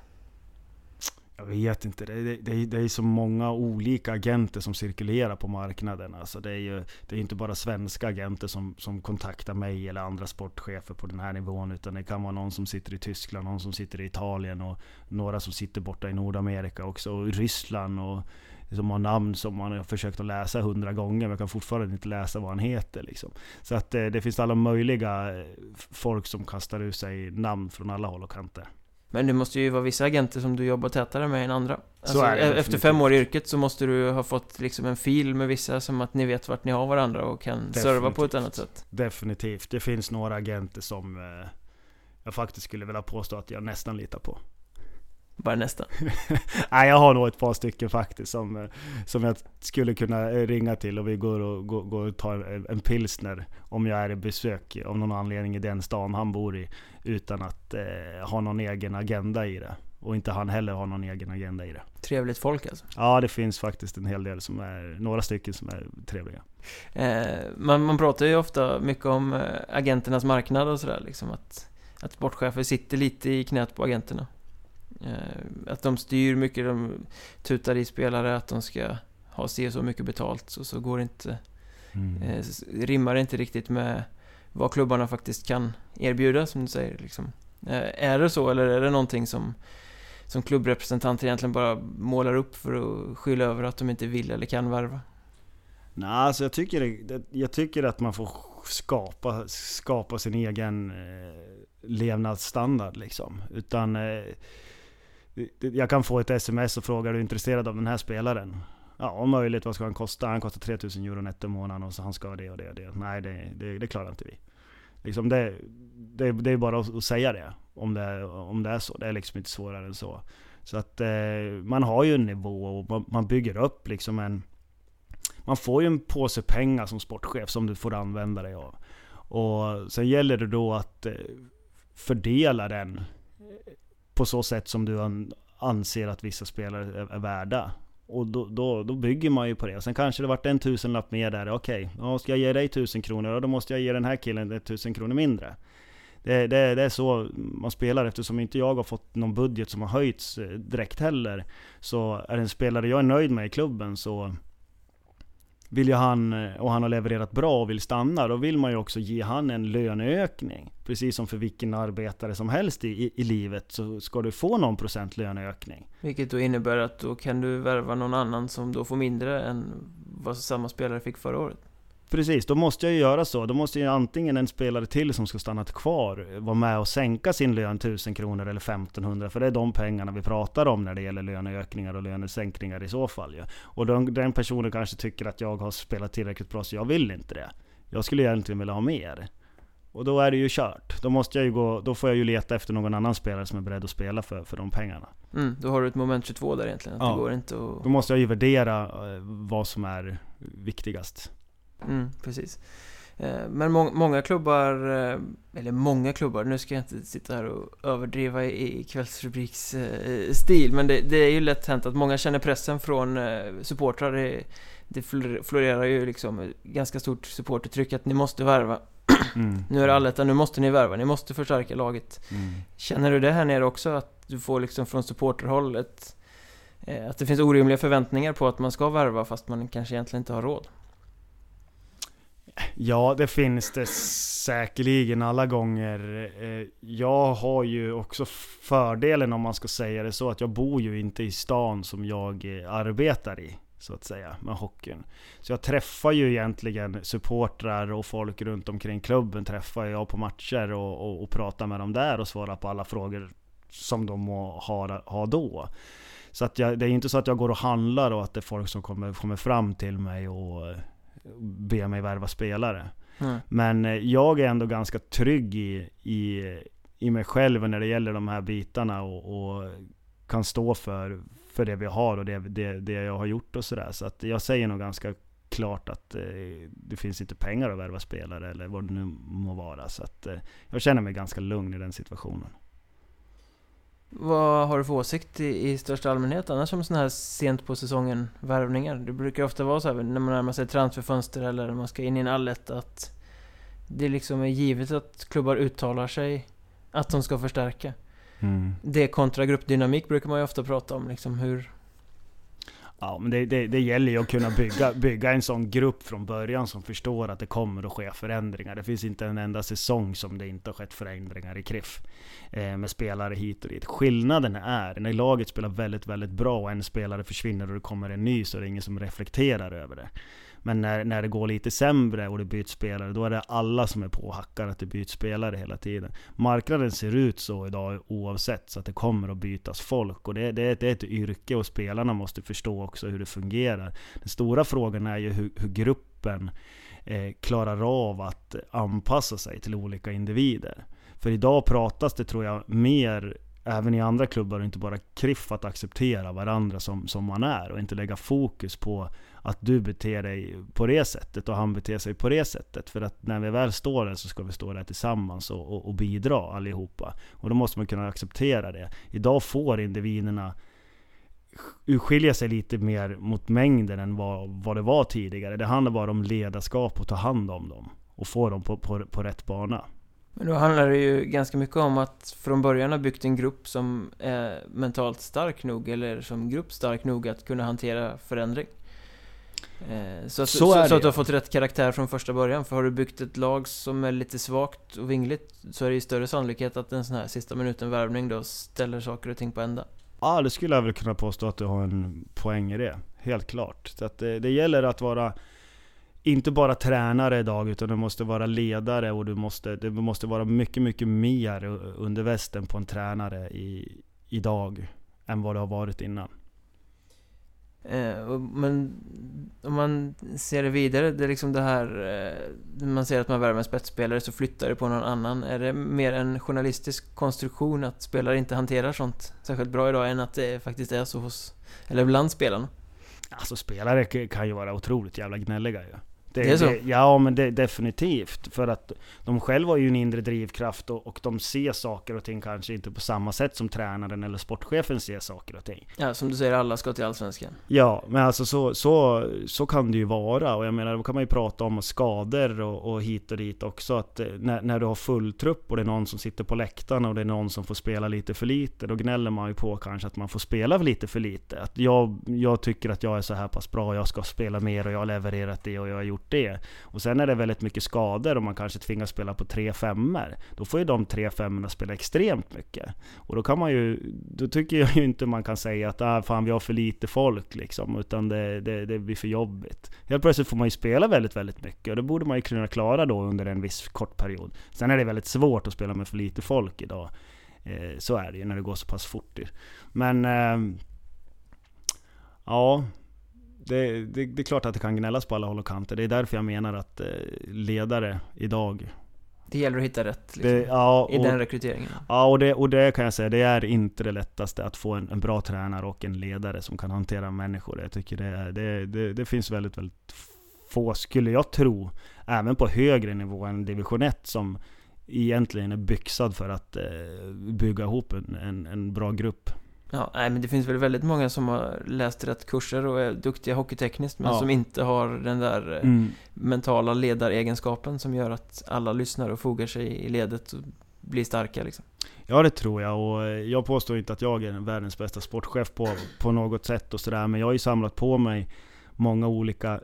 Jag vet inte, det är, det, är, det är så många olika agenter som cirkulerar på marknaden. Alltså det är ju det är inte bara svenska agenter som, som kontaktar mig eller andra sportchefer på den här nivån. Utan det kan vara någon som sitter i Tyskland, någon som sitter i Italien och några som sitter borta i Nordamerika också. Och Ryssland och som har namn som man har försökt att läsa hundra gånger men kan fortfarande inte läsa vad han heter. Liksom. Så att det, det finns alla möjliga eh, folk som kastar ur sig namn från alla håll och kanter. Men det måste ju vara vissa agenter som du jobbar tätare med än andra. Alltså, är det e- efter definitivt. fem år i yrket så måste du ha fått liksom en fil med vissa som att ni vet vart ni har varandra och kan serva på ett Definitivt. annat sätt. Definitivt. Det finns några agenter som eh, jag faktiskt skulle vilja påstå att jag nästan litar på. Bara nästan. Nej, jag har nog ett par stycken faktiskt som, eh, som jag skulle kunna eh, ringa till och vi går och, går, går och tar en, en pilsner om jag är i besök av någon anledning i den stan han bor i. Utan att eh, ha någon egen agenda i det. Och inte han heller har någon egen agenda i det. Trevligt folk alltså. Ja, det finns faktiskt en hel del som är, några stycken som är trevliga. Eh, man, man pratar ju ofta mycket om eh, agenternas marknad och sådär liksom att, att sportchefer sitter lite i knät på agenterna. Eh, att de styr mycket, de tutar i spelare att de ska ha och så mycket betalt så, så går det inte, eh, s- rimmar inte riktigt med vad klubbarna faktiskt kan erbjuda som du säger liksom. Eh, är det så eller är det någonting som som klubbrepresentanter egentligen bara målar upp för att skylla över att de inte vill eller kan värva? Nej, alltså jag tycker, det- jag tycker att man får skapa, skapa sin egen eh, levnadsstandard liksom. Utan eh, det- jag kan få ett sms och fråga är du intresserad av den här spelaren? Ja, om möjligt. Vad ska han kosta? Han kostar 3000 euro netto i månaden och så han ska ha det och det och det. Nej, det, det, det klarar inte vi. Liksom det, det, det är bara att, säga det om, det. om det är så. Det är liksom inte svårare än så. Så att eh, man har ju en nivå och man, bygger upp liksom en... Man får ju en påse pengar som sportchef som du får använda dig av. Och sen gäller det då att eh, fördela den på så sätt som du anser att vissa spelare är värda. Och då, då, då, bygger man ju på det. Och sen kanske det vart en tusenlapp mer där. Okej, okay, ska jag ge dig tusen kronor, då måste jag ge den här killen tusen kronor mindre. Det, det, det, är så man spelar eftersom inte jag har fått någon budget som har höjts eh, direkt heller. Så är det en spelare jag är nöjd med i klubben så vill ju han, eh, och han har levererat bra och vill stanna, då vill man ju också ge han en löneökning. Precis som för vilken arbetare som helst i, i, livet så ska du få någon procent löneökning. Vilket då innebär att då kan du värva någon annan som då får mindre än vad samma spelare fick förra året. Precis, då måste jag ju göra så. Då måste ju antingen en spelare till som ska stanna kvar vara med och sänka sin lön 1000 kronor eller 1500. För det är de pengarna vi pratar om när det gäller löneökningar och lönesänkningar i så fall. Ja. Och den, den personen kanske tycker att jag har spelat tillräckligt bra så jag vill inte det. Jag skulle egentligen vilja ha mer. Och då är det ju kört. Då, måste jag ju gå, då får jag ju leta efter någon annan spelare som är beredd att spela för, för de pengarna. Mm, då har du ett moment 22 där egentligen. Att ja. det går inte att... Då måste jag ju värdera eh, vad som är viktigast. Mm, precis. Eh, men må många klubbar, eh, eller många klubbar, nu ska jag inte sitta här och överdriva i kvällsrubriksstil, men det, det, är ju lätt hänt att många känner pressen från eh, supportrar. Det, det florerar ju liksom ganska stort supportertryck att ni måste värva. Mm. Nu är det allettan, nu måste ni värva, ni måste förstärka laget. Mm. Känner du det här nere också? Att du får liksom från supporterhåll ett, att det finns orimliga förväntningar på att man ska värva fast man kanske egentligen inte har råd? Ja, det finns det säkerligen alla gånger. Eh, jag har ju också fördelen om man ska säga det så, att jag bor ju inte i stan som jag eh, arbetar i. Så att säga, med hockeyn. Så jag träffar ju egentligen supportrar och folk runt omkring klubben träffar jag på matcher och, och, och pratar med dem där och svarar på alla frågor som de må ha, ha då. Så att jag, det är inte så att jag går och handlar och att det är folk som kommer, kommer fram till mig och eh, be mig värva spelare. Mm. Men eh, jag är ändå ganska trygg i, i, i mig själv när det gäller de här bitarna och, och kan stå för, för det vi har och det, det, det jag har gjort och sådär. Så att jag säger nog ganska klart att eh, det finns inte pengar att värva spelare eller vad det nu må vara. Så att eh, jag känner mig ganska lugn i den situationen. Vad har du för åsikt i, i största allmänhet annars om sådana här sent på säsongen värvningar? Det brukar ofta vara så här när man närmar sig transferfönster eller när man ska in i en allett att det liksom är givet att klubbar uttalar sig att de ska förstärka. Mm. Det kontra gruppdynamik brukar man ju ofta prata om, liksom hur, Ja, men det, det, det, gäller ju att kunna bygga, bygga en sån grupp från början som förstår att det kommer att ske förändringar. Det finns inte en enda säsong som det inte har skett förändringar i Kriff. Eh, med spelare hit och dit. Skillnaden är, när laget spelar väldigt, väldigt bra och en spelare försvinner och det kommer en ny så är det ingen som reflekterar över det. Men när, när det går lite sämre och det byts spelare, då är det alla som är påhackade att det byts spelare hela tiden. Marknaden ser ut så idag oavsett, så att det kommer att bytas folk. Och det, det, det är ett yrke och spelarna måste förstå också hur det fungerar. Den stora frågan är ju hur, hur gruppen eh, klarar av att anpassa sig till olika individer. För idag pratas det tror jag mer även i andra klubbar och inte bara kriff att acceptera varandra som, som man är och inte lägga fokus på att du beter dig på det sättet och han beter sig på det sättet. För att när vi väl står där så ska vi stå där tillsammans och, och, och bidra allihopa. Och då måste man kunna acceptera det. Idag får individerna urskilja sig lite mer mot mängden än vad, vad det var tidigare. Det handlar bara om ledarskap och ta hand om dem. Och få dem på, på, på rätt bana. Men då handlar det ju ganska mycket om att från början ha byggt en grupp som är mentalt stark nog, eller som grupp stark nog att kunna hantera förändring. Eh, så, att, så, så, så att du har fått rätt karaktär från första början. För har du byggt ett lag som är lite svagt och vingligt så är det ju större sannolikhet att en sån här sista minuten värvning då ställer saker och ting på ända. Ja, det skulle jag väl kunna påstå att du har en poäng i det. Helt klart. Så att det, det gäller att vara inte bara tränare idag, utan du måste vara ledare och du måste, det måste vara mycket, mycket mer under västen på en tränare i, idag än vad det har varit innan. Eh, men om man ser det vidare, det är liksom det här... Eh, man ser att man värvar en spetsspelare så flyttar det på någon annan. Är det mer en journalistisk konstruktion att spelare inte hanterar sånt särskilt bra idag än att det faktiskt är så hos... Eller bland spelarna? Alltså spelare kan ju vara otroligt jävla gnälliga ju. Det, Det är så? Det, ja, men det, definitivt. För att de själva har ju en inre drivkraft och, och de ser saker och ting kanske inte på samma sätt som tränaren eller sportchefen ser saker och ting. Ja, som du säger, alla ska till Allsvenskan. Ja, men alltså så, så, så kan det ju vara. Och jag menar, då kan man ju prata om skador och, och hit och dit också. Att eh, när, när du har full trupp och det är någon som sitter på läktarna och det är någon som får spela lite för lite, då gnäller man ju på kanske att man får spela lite för lite. Att jag, jag tycker att jag är så här pass bra, jag ska spela mer och jag har levererat det och jag har gjort det. Och sen är det väldigt mycket skador och man kanske tvingas spela på tre femmor. Då får ju de tre femmorna spela extremt mycket. Och då kan man ju, då tycker jag ju inte man kan säga att ah, fan vi har för lite folk liksom, utan det, det, det blir för jobbigt. Helt plötsligt får man ju spela väldigt, väldigt mycket och det borde man ju kunna klara då under en viss kort period. Sen är det väldigt svårt att spela med för lite folk idag. Eh, så är det ju när det går så pass fort. Men eh, ja, det, det, det, är klart att det kan gnällas på alla håll och kanter. Det är därför jag menar att eh, ledare idag Det gäller att hitta rätt liksom, det, ja, i och, den rekryteringen. ja och, det, och det kan jag säga, det är inte det lättaste att få en, en bra tränare och en ledare som kan hantera människor. Jag tycker det, det, det, det finns väldigt, väldigt få, skulle jag tro, även på högre nivå än division 1 som egentligen är byxad för att eh, bygga ihop en, en, en bra grupp. Ja, nej men det finns väl väldigt många som har läst rätt kurser och är duktiga hockeytekniskt men Ja. som inte har den där eh, Mm. mentala ledaregenskapen som gör att alla lyssnar och fogar sig i ledet och blir starka liksom. Ja det tror jag och eh, jag påstår inte att jag är världens bästa sportchef på, på något sätt och sådär men jag har ju samlat på mig många olika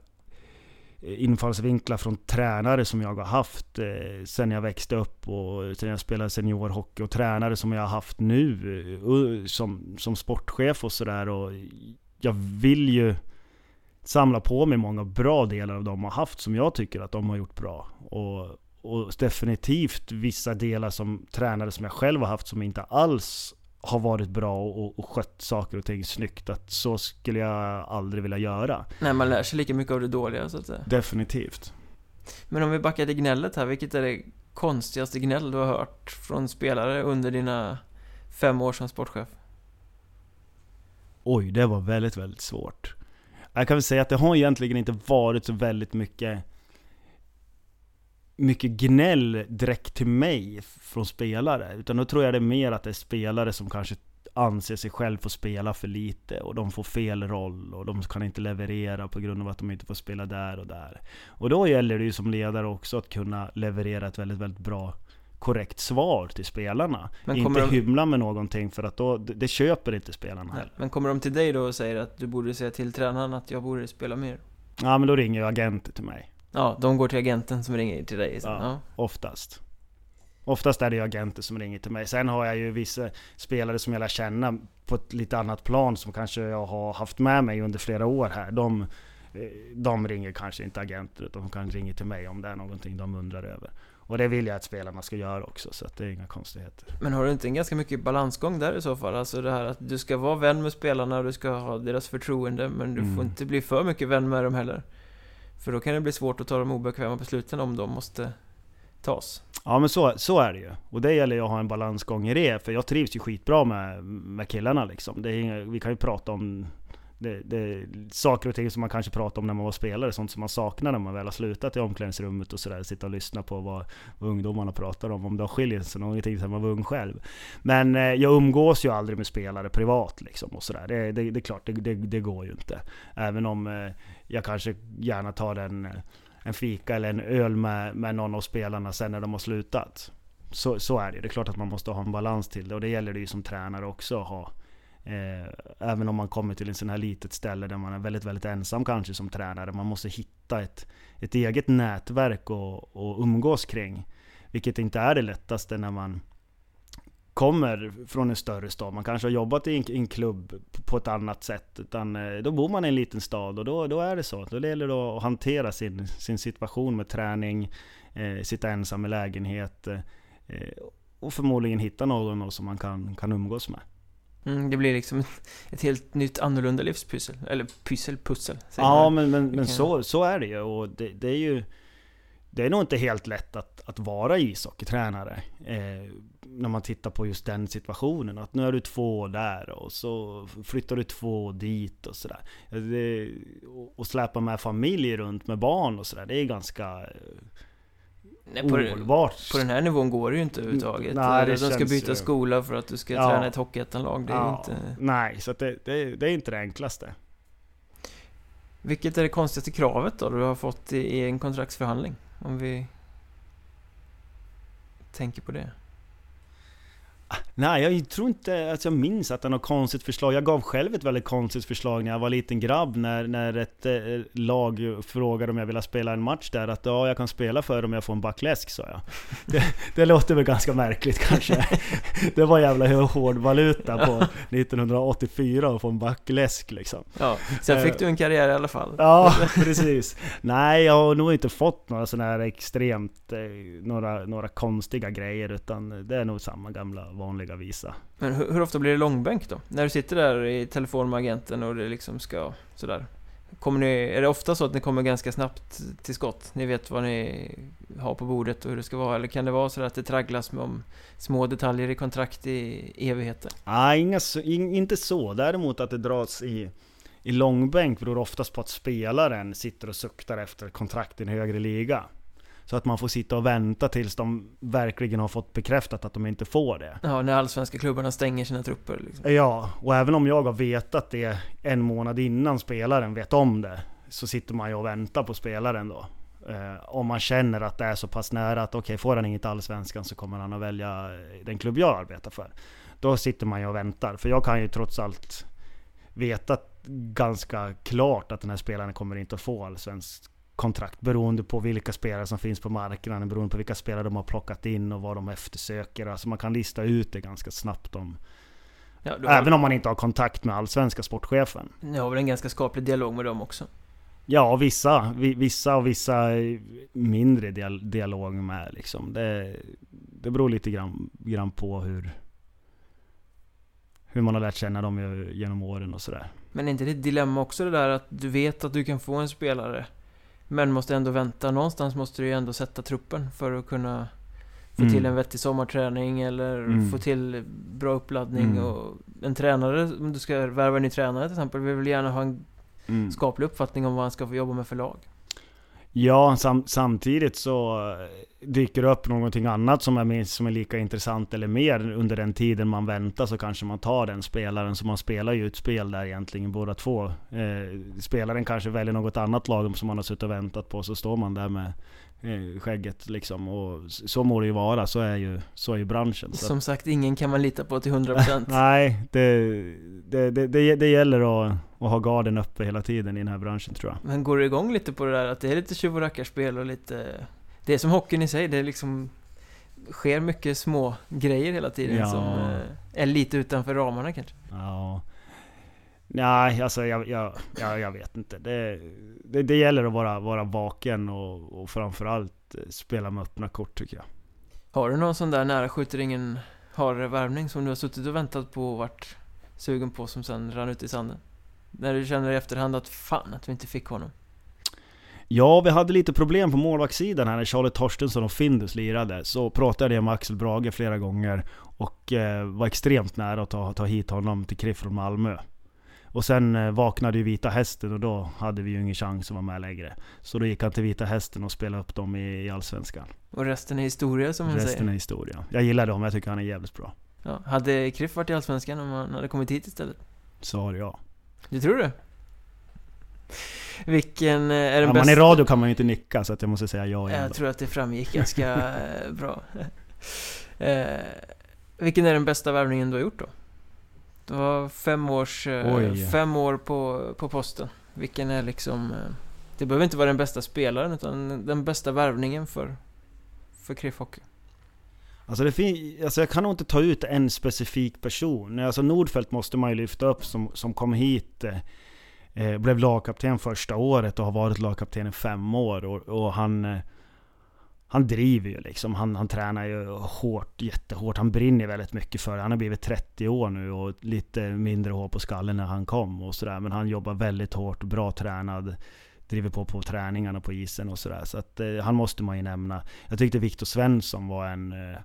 Eh, infallsvinklar från tränare som jag har haft eh, sen jag växte upp och sen jag spelade seniorhockey och tränare som jag har haft nu eh, som, som sportchef och sådär och jag vill ju samla på mig många bra delar av de har haft som jag tycker att de har gjort bra. Och, och definitivt vissa delar som tränare som jag själv har haft som inte alls har varit bra och, och skött saker och ting snyggt. Att så skulle jag aldrig vilja göra. Nej, man lär sig lika mycket av det dåliga så att säga. Definitivt. Men om vi backar till gnället här, vilket är det konstigaste gnäll du har hört från spelare under dina fem år som sportchef? Oj, det var väldigt, väldigt svårt. Jag kan väl säga att det har egentligen inte varit så väldigt mycket mycket gnäll direkt till mig från spelare. Utan då tror jag det är mer att det är spelare som kanske anser sig själv få spela för lite och de får fel roll och de kan inte leverera på grund av att de inte får spela där och där. Och då gäller det ju som ledare också att kunna leverera ett väldigt, väldigt bra korrekt svar till spelarna. Men inte de- hymla med någonting för att då, det, det köper inte spelarna Nej. heller. Men kommer de till dig då och säger att du borde säga till tränaren att jag borde spela mer? Ja men då ringer ju agenter till mig. Ja, de går till agenten som ringer till dig sen. Ja. Ja. Oftast. Oftast är det ju agenter som ringer till mig. Sen har jag ju vissa spelare som jag lär känna på ett lite annat plan som kanske jag har haft med mig under flera år här. De, eh, de ringer kanske inte agenter utan de kan ringa till mig om det är någonting de undrar över. Och det vill jag att spelarna ska göra också så att det är inga konstigheter. Men har du inte en ganska mycket balansgång där i så fall? Alltså det här att du ska vara vän med spelarna och du ska ha deras förtroende men du Mm. får inte bli för mycket vän med dem heller. För då kan det bli svårt att ta de obekväma besluten om de måste tas. Ja men så, så är det ju. Och det gäller ju att ha en balansgång i det. För jag trivs ju skitbra med, med killarna liksom. Det är inga, vi kan ju prata om det, det, saker och ting som man kanske pratar om när man var spelare. Sånt som man saknar när man väl har slutat i omklädningsrummet och sådär. Sitta och lyssna på vad, vad ungdomarna pratar om. Om de skiljer sig någonting sen man var ung själv. Men eh, jag umgås ju aldrig med spelare privat liksom och sådär. Det, det, det är klart, det, det, det går ju inte. Även om eh, jag kanske gärna tar en, en fika eller en öl med, med någon av spelarna sen när de har slutat. Så, så är det Det är klart att man måste ha en balans till det och det gäller det ju som tränare också att ha. Eh, även om man kommer till en sån här litet ställe där man är väldigt, väldigt ensam kanske som tränare. Man måste hitta ett, ett eget nätverk att umgås kring. Vilket inte är det lättaste när man kommer från en större stad. Man kanske har jobbat i en, i en klubb på ett annat sätt. Utan eh, då bor man i en liten stad och då, då är det så. Då gäller det att hantera sin, sin situation med träning, eh, sitta ensam i lägenhet eh, och förmodligen hitta någon som man kan, kan umgås med. Mm, det blir liksom ett, helt nytt annorlunda livspussel. Eller pussel. säger Ja men, men, men så, så är det ju och det, det är ju Det är nog inte helt lätt att, att vara ishockeytränare eh, när man tittar på just den situationen. Att nu är du två där och så flyttar du två dit och sådär. Och släpa med familj runt med barn och sådär. Det är ganska eh, Nej, på, ohållbart. På den här nivån går det ju inte överhuvudtaget. Nej, det De ska byta ju... skola för att du ska ja. träna ett hockeyettanlag. Det är ja. inte... Nej, så det, det, det är inte det enklaste. Vilket är det konstigaste kravet då du har fått i en kontraktsförhandling? Om vi tänker på det. Nej, jag tror inte att jag minns att det är något konstigt förslag. Jag gav själv ett väldigt konstigt förslag när jag var liten grabb. När, när ett eh, lag frågade om jag ville spela en match där. Att ja, jag kan spela för om jag får en backläsk, sa jag. Det, det låter väl ganska märkligt kanske. Det var jävla hård valuta på 1984 att få en backläsk liksom. Ja, sen fick du en karriär i alla fall. Ja, precis. Nej, jag har nog inte fått några sådana här extremt, eh, några, några konstiga grejer. Utan det är nog samma gamla vanliga visa. Men hur, hur, ofta blir det långbänk då? När du sitter där i telefon med agenten och det liksom ska sådär. Kommer ni, är det ofta så att ni kommer ganska snabbt till skott? Ni vet vad ni har på bordet och hur det ska vara? Eller kan det vara så att det tragglas med om små detaljer i kontrakt i evigheter? Nej, inga, inte så. Däremot att det dras i, i långbänk beror oftast på att spelaren sitter och suktar efter kontrakt i en högre liga. Så att man får sitta och vänta tills de verkligen har fått bekräftat att de inte får det. Ja, när allsvenska klubbarna stänger sina trupper. Liksom. Ja, och även om jag har vetat det en månad innan spelaren vet om det, så sitter man ju och väntar på spelaren då. Eh, om man känner att det är så pass nära att okej, okay, får han inget allsvenskan så kommer han att välja den klubb jag arbetar för. Då sitter man ju och väntar, för jag kan ju trots allt veta ganska klart att den här spelaren kommer inte att få allsvensk kontrakt beroende på vilka spelare som finns på marknaden, beroende på vilka spelare de har plockat in och vad de eftersöker. Alltså man kan lista ut det ganska snabbt om... Ja, även om man inte har kontakt med allsvenska sportchefen. Ni har väl en ganska skaplig dialog med dem också? Ja, vissa. Vissa och vissa mindre dialog med liksom. Det, det beror lite grann, grann på hur... Hur man har lärt känna dem genom åren och sådär. Men är inte det ett dilemma också det där att du vet att du kan få en spelare men måste ändå vänta. Någonstans måste du ju ändå sätta truppen för att kunna få mm. till en vettig sommarträning eller mm. få till bra uppladdning mm. och en tränare, om du ska värva en ny tränare till exempel, vill väl gärna ha en mm. skaplig uppfattning om vad han ska få jobba med för lag. Ja, sam samtidigt så eh, dyker det upp någonting annat som är, minst, som är lika intressant eller mer under den tiden man väntar så kanske man tar den spelaren. Så man spelar ju ett spel där egentligen båda två. Eh, spelaren kanske väljer något annat lag som man har suttit och väntat på, så står man där med skägget liksom. Och så må det ju vara, så är ju, så är ju branschen. Så. Som sagt, ingen kan man lita på till 100% Nej, det, det, det, det, det gäller att, att ha garden uppe hela tiden i den här branschen tror jag. Men går du igång lite på det där att det är lite tjuv och rackarspel och lite... Det är som hockeyn i sig, det är liksom... sker mycket små grejer hela tiden ja. som eh, är lite utanför ramarna kanske. Ja. Nej, alltså jag, jag, jag, jag vet inte. Det, det, det, gäller att vara, vara vaken och, och framförallt eh, spela med öppna kort tycker jag. Har du någon sån där nära skjuter ingen har värvning som du har suttit och väntat på och varit sugen på som sen rann ut i sanden? När du känner i efterhand att fan att vi inte fick honom? Ja, vi hade lite problem på målvaktssidan här när Charlie Torstensson och Findus lirade. Så pratade jag med Axel Brage flera gånger och eh, var extremt nära att ta, ta hit honom till KRIF från Malmö. Och sen eh, vaknade ju Vita Hästen och då hade vi ju ingen chans att vara med längre. Så då gick han till Vita Hästen och spelade upp dem i, i Allsvenskan. Och resten är historia som man säger? Resten är historia. Jag gillar dem, jag tycker han är jävligt bra. Ja, hade Kriff varit i Allsvenskan om han hade kommit hit istället? Svar ja. Du tror det? Vilken eh, är den ja, bästa? Man i radio kan man ju inte nicka så att jag måste säga ja igen Jag tror att det framgick ganska eh, bra. Eh, vilken är den bästa värvningen du har gjort då? Det var fem års... Oj. Fem år på, på posten. Vilken är liksom... Det behöver inte vara den bästa spelaren utan den bästa värvningen för, för KRIF Hockey. Alltså, det fin- alltså jag kan nog inte ta ut en specifik person. Alltså Nordfeldt måste man ju lyfta upp som, som kom hit, eh, blev lagkapten första året och har varit lagkapten i fem år. Och, och han, eh, han driver ju liksom. Han, han tränar ju hårt, jättehårt. Han brinner väldigt mycket för det. Han har blivit 30 år nu och lite mindre hår på skallen när han kom och sådär. Men han jobbar väldigt hårt, bra tränad driver på på träningarna på isen och sådär. Så att eh, han måste man ju nämna. Jag tyckte Viktor Svensson var en... Eh,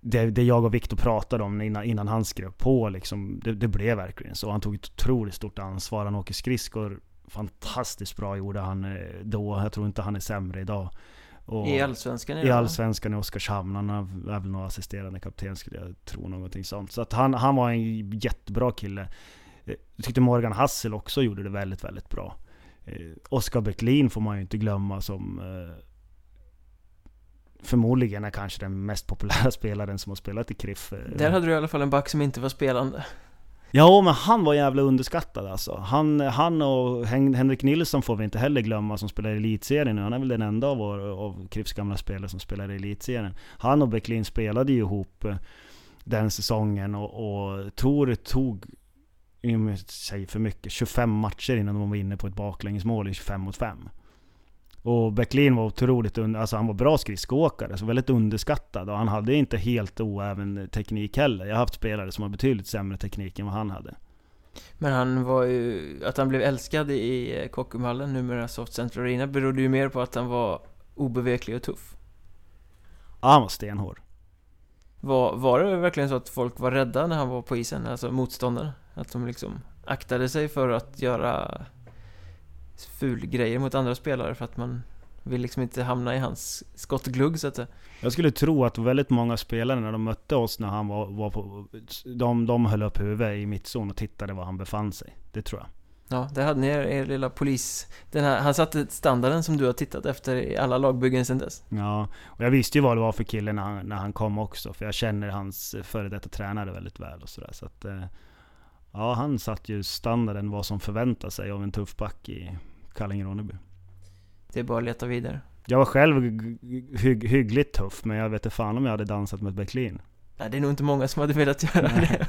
det, det jag och Viktor pratade om innan, innan han skrev på liksom, det, det blev verkligen så. Han tog ett otroligt stort ansvar. Han åker skridskor fantastiskt bra gjorde han eh, då. Jag tror inte han är sämre idag. Och I Allsvenskan? I Allsvenskan i Oskarshamn. Han är väl någon assisterande kapten skulle jag tro. Någonting sånt. Så att han, han var en jättebra kille. Eh, jag tyckte Morgan Hassel också gjorde det väldigt, väldigt bra. Eh, Oskar Bäcklin får man ju inte glömma som eh, förmodligen är kanske den mest populära spelaren som har spelat i KRIF. Där hade du i alla fall en back som inte var spelande. Ja, men han var jävla underskattad alltså. Han, han och Henrik Nilsson får vi inte heller glömma som spelar i Elitserien nu. Han är väl den enda av, vår, av Krips gamla spelare som spelar i Elitserien. Han och Bäcklin spelade ju ihop eh, den säsongen och, och Tor tog, jag säger för mycket, 25 matcher innan de var inne på ett baklängesmål i 25 mot 5. Och Bäcklin var otroligt, alltså han var bra skridskoåkare, så väldigt underskattad. Och han hade inte helt oäven teknik heller. Jag har haft spelare som har betydligt sämre teknik än vad han hade. Men han var ju, att han blev älskad i Kockumhallen, numera Soft Center Arena, berodde ju mer på att han var obeveklig och tuff. Ja, han var stenhård. Var, var det verkligen så att folk var rädda när han var på isen, alltså motståndare? Att de liksom aktade sig för att göra fulgrejer mot andra spelare för att man vill liksom inte hamna i hans skottglugg så att säga. Jag skulle tro att väldigt många spelare när de mötte oss när han var, var på... De, de höll upp huvudet i mittzon och tittade var han befann sig. Det tror jag. Ja, där hade ni er, er lilla polis... Den här, han satte standarden som du har tittat efter i alla lagbyggen sedan dess. Ja, och jag visste ju vad det var för kille när han, när han kom också. För jag känner hans före detta tränare väldigt väl och sådär. Så att... Eh, ja, han satte ju standarden vad som förväntar sig av en tuff back i, Kallinge-Ronneby. Det är bara att leta vidare. Jag var själv hygg, hyggligt tuff, men jag vet inte fan om jag hade dansat med Bäcklin. Nej, det är nog inte många som hade velat göra det.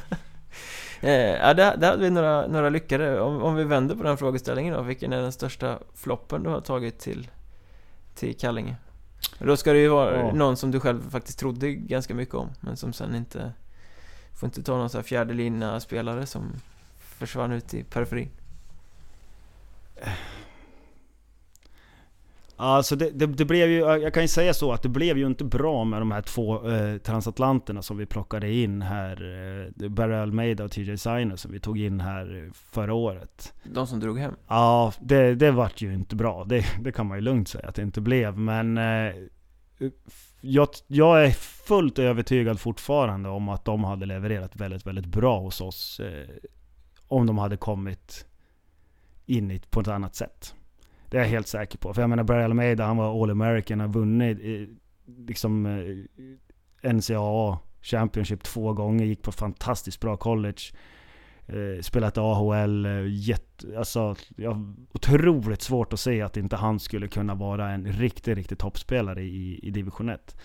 eh, ja, där, där hade vi några, några lyckade. Om, om vi vänder på den frågeställningen då, vilken är den största floppen du har tagit till, till Kallinge? Då ska det ju vara ja. någon som du själv faktiskt trodde ganska mycket om, men som sen inte... Får inte ta någon sån här fjärde spelare som försvann ut i periferin. Alltså det, det, det, blev ju, jag kan ju säga så att det blev ju inte bra med de här två eh, transatlanterna som vi plockade in här. Eh, Barry Almeida och TJ Siner som vi tog in här förra året. De som drog hem? Ja, det, det vart ju inte bra. Det, det kan man ju lugnt säga att det inte blev. Men eh, jag, jag, är fullt övertygad fortfarande om att de hade levererat väldigt, väldigt bra hos oss. Eh, om de hade kommit in på ett annat sätt. Det är jag helt säker på. För jag menar, Barry Almeida, han var All American, har vunnit liksom eh, NCAA Championship två gånger, gick på fantastiskt bra college. Eh, spelat AHL, eh, jätte, alltså, jag otroligt svårt att se att inte han skulle kunna vara en riktig, riktig toppspelare i, i division 1.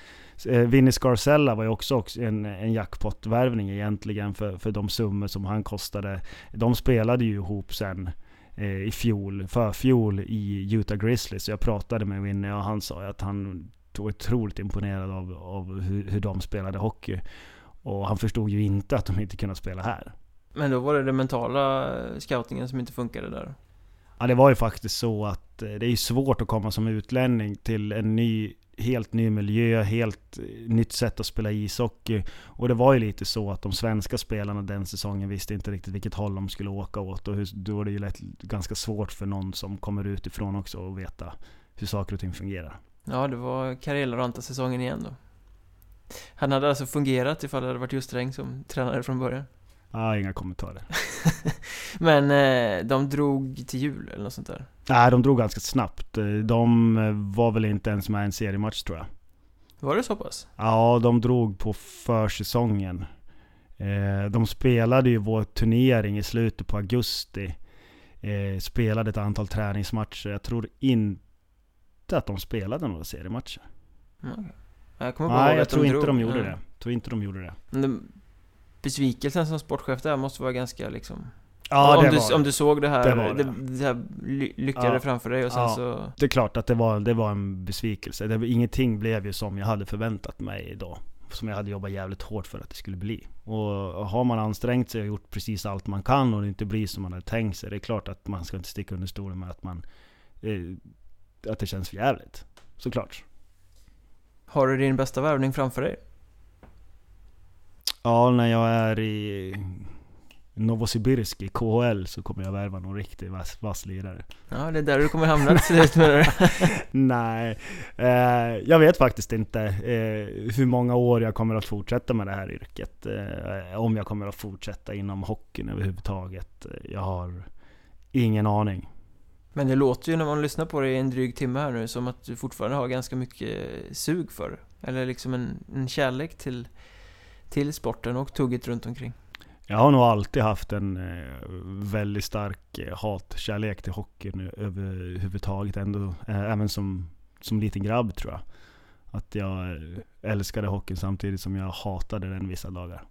Eh, Vinny Scarcella var ju också en, en jackpot-värvning egentligen för, för de summor som han kostade. De spelade ju ihop sen eh, i fjol, förfjol i Utah Grizzlies. Jag pratade med Winnie och han sa att han var otroligt imponerad av, av hur, hur de spelade hockey. Och han förstod ju inte att de inte kunde spela här. Men då var det den mentala scoutingen som inte funkade där? Ja, det var ju faktiskt så att eh, det är svårt att komma som utlänning till en ny helt ny miljö, helt eh, nytt sätt att spela ishockey. Och det var ju lite så att de svenska spelarna den säsongen visste inte riktigt vilket håll de skulle åka åt. Och hur, då är det ju lätt, ganska svårt för någon som kommer utifrån också att veta hur saker och ting fungerar. Ja, det var Karela Ranta-säsongen igen då. Han hade alltså fungerat ifall det hade varit just Sträng som tränare från början? Ah, inga kommentarer. Men eh, de drog till jul eller något sånt där? Nej, de drog ganska snabbt. De eh, var väl inte ens med i en seriematch tror jag. Var det så pass? Ja, de drog på försäsongen. Eh, de spelade ju vår turnering i slutet på augusti. Eh, spelade ett antal träningsmatcher. Jag tror inte att de spelade några seriematcher. Mm. Jag Nej, jag tror inte drog. de gjorde det. Jag tror inte de gjorde det. Besvikelsen som sportchef där måste vara ganska liksom Ja, om, det du, var om du såg det här, det, det. det här lyckade ja. framför dig och sen ja. så... Det är klart att det var, det var en besvikelse. Det, ingenting blev ju som jag hade förväntat mig idag. Som jag hade jobbat jävligt hårt för att det skulle bli. Och har man ansträngt sig och gjort precis allt man kan och det inte blir som man hade tänkt sig. Det är klart att man ska inte sticka under stolen med att man... Eh, att det känns för jävligt. Såklart. Har du din bästa värvning framför dig? Ja, när jag är i Novosibirsk i KHL så kommer jag värva någon riktig vass, vass lirare. Ja, det är där du kommer hamna till slut med det. Nej, eh, jag vet faktiskt inte eh, hur många år jag kommer att fortsätta med det här yrket. Eh, om jag kommer att fortsätta inom hockeyn överhuvudtaget. Jag har ingen aning. Men det låter ju när man lyssnar på det i en dryg timme här nu som att du fortfarande har ganska mycket sug för. Eller liksom en, en kärlek till, till sporten och tugget runt omkring. Jag har nog alltid haft en eh, väldigt stark eh, hatkärlek till hockeyn överhuvudtaget. Ändå, eh, även som, som liten grabb tror jag. Att jag älskade hockeyn samtidigt som jag hatade den vissa dagar.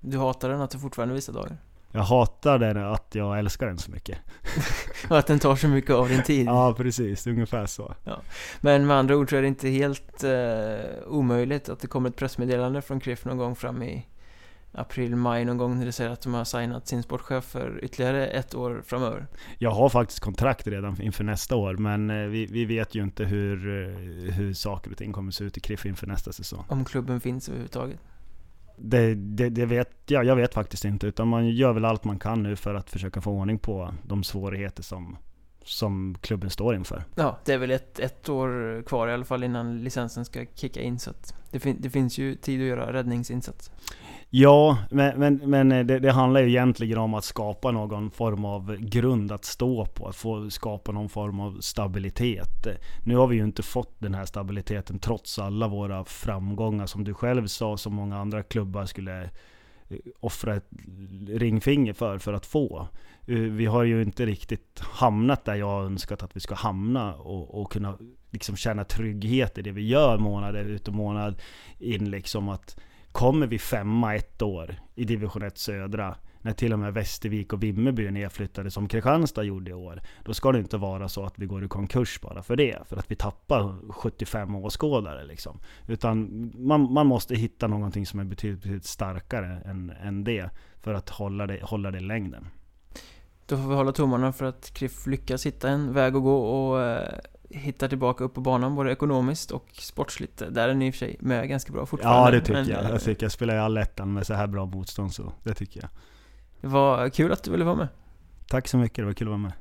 Du hatar den att du fortfarande vissa dagar? Jag hatar den att jag älskar den så mycket. och att den tar så mycket av din tid? Ja, precis. Ungefär så. Ja. Men med andra ord så är det inte helt eh, omöjligt att det kommer ett pressmeddelande från KRIF någon gång fram i april, maj någon gång när det säger att de har signat sin sportchef för ytterligare ett år framöver. Jag har faktiskt kontrakt redan inför nästa år, men eh, vi, vi vet ju inte hur, eh, hur saker och ting kommer se ut i KRIF inför nästa säsong. Om klubben finns överhuvudtaget? Det, det, det, vet jag, jag vet faktiskt inte, utan man gör väl allt man kan nu för att försöka få ordning på de svårigheter som, som klubben står inför. Ja, det är väl ett, ett år kvar i alla fall innan licensen ska kicka in, så att det, fin, det finns ju tid att göra räddningsinsats. Ja, men, men, men eh, det, det, handlar ju egentligen om att skapa någon form av grund att stå på. Att få skapa någon form av stabilitet. Nu har vi ju inte fått den här stabiliteten trots alla våra framgångar som du själv sa, som många andra klubbar skulle eh, offra ett ringfinger för, för att få. Eh, vi har ju inte riktigt hamnat där jag önskat att vi ska hamna och, och kunna liksom känna trygghet i det vi gör månad ut och månad in. Liksom att Kommer vi femma ett år i division 1 södra, när till och med Västervik och Vimmerby är nedflyttade som Kristianstad gjorde i år. Då ska det inte vara så att vi går i konkurs bara för det. För att vi tappar 75 åskådare liksom. Utan man, man måste hitta någonting som är betydligt, betydligt starkare än, än det. För att hålla det, hålla det i längden. Då får vi hålla tummarna för att Kriff lyckas hitta en väg att gå och eh, eh, hittar tillbaka upp på banan både ekonomiskt och sportsligt. Där är ni i och för sig med ganska bra fortfarande. Ja det tycker men, jag. Jag tycker jag spelar i allettan med så här bra motstånd så det tycker jag. Det var kul att du ville vara med. Tack så mycket, det var kul att vara med.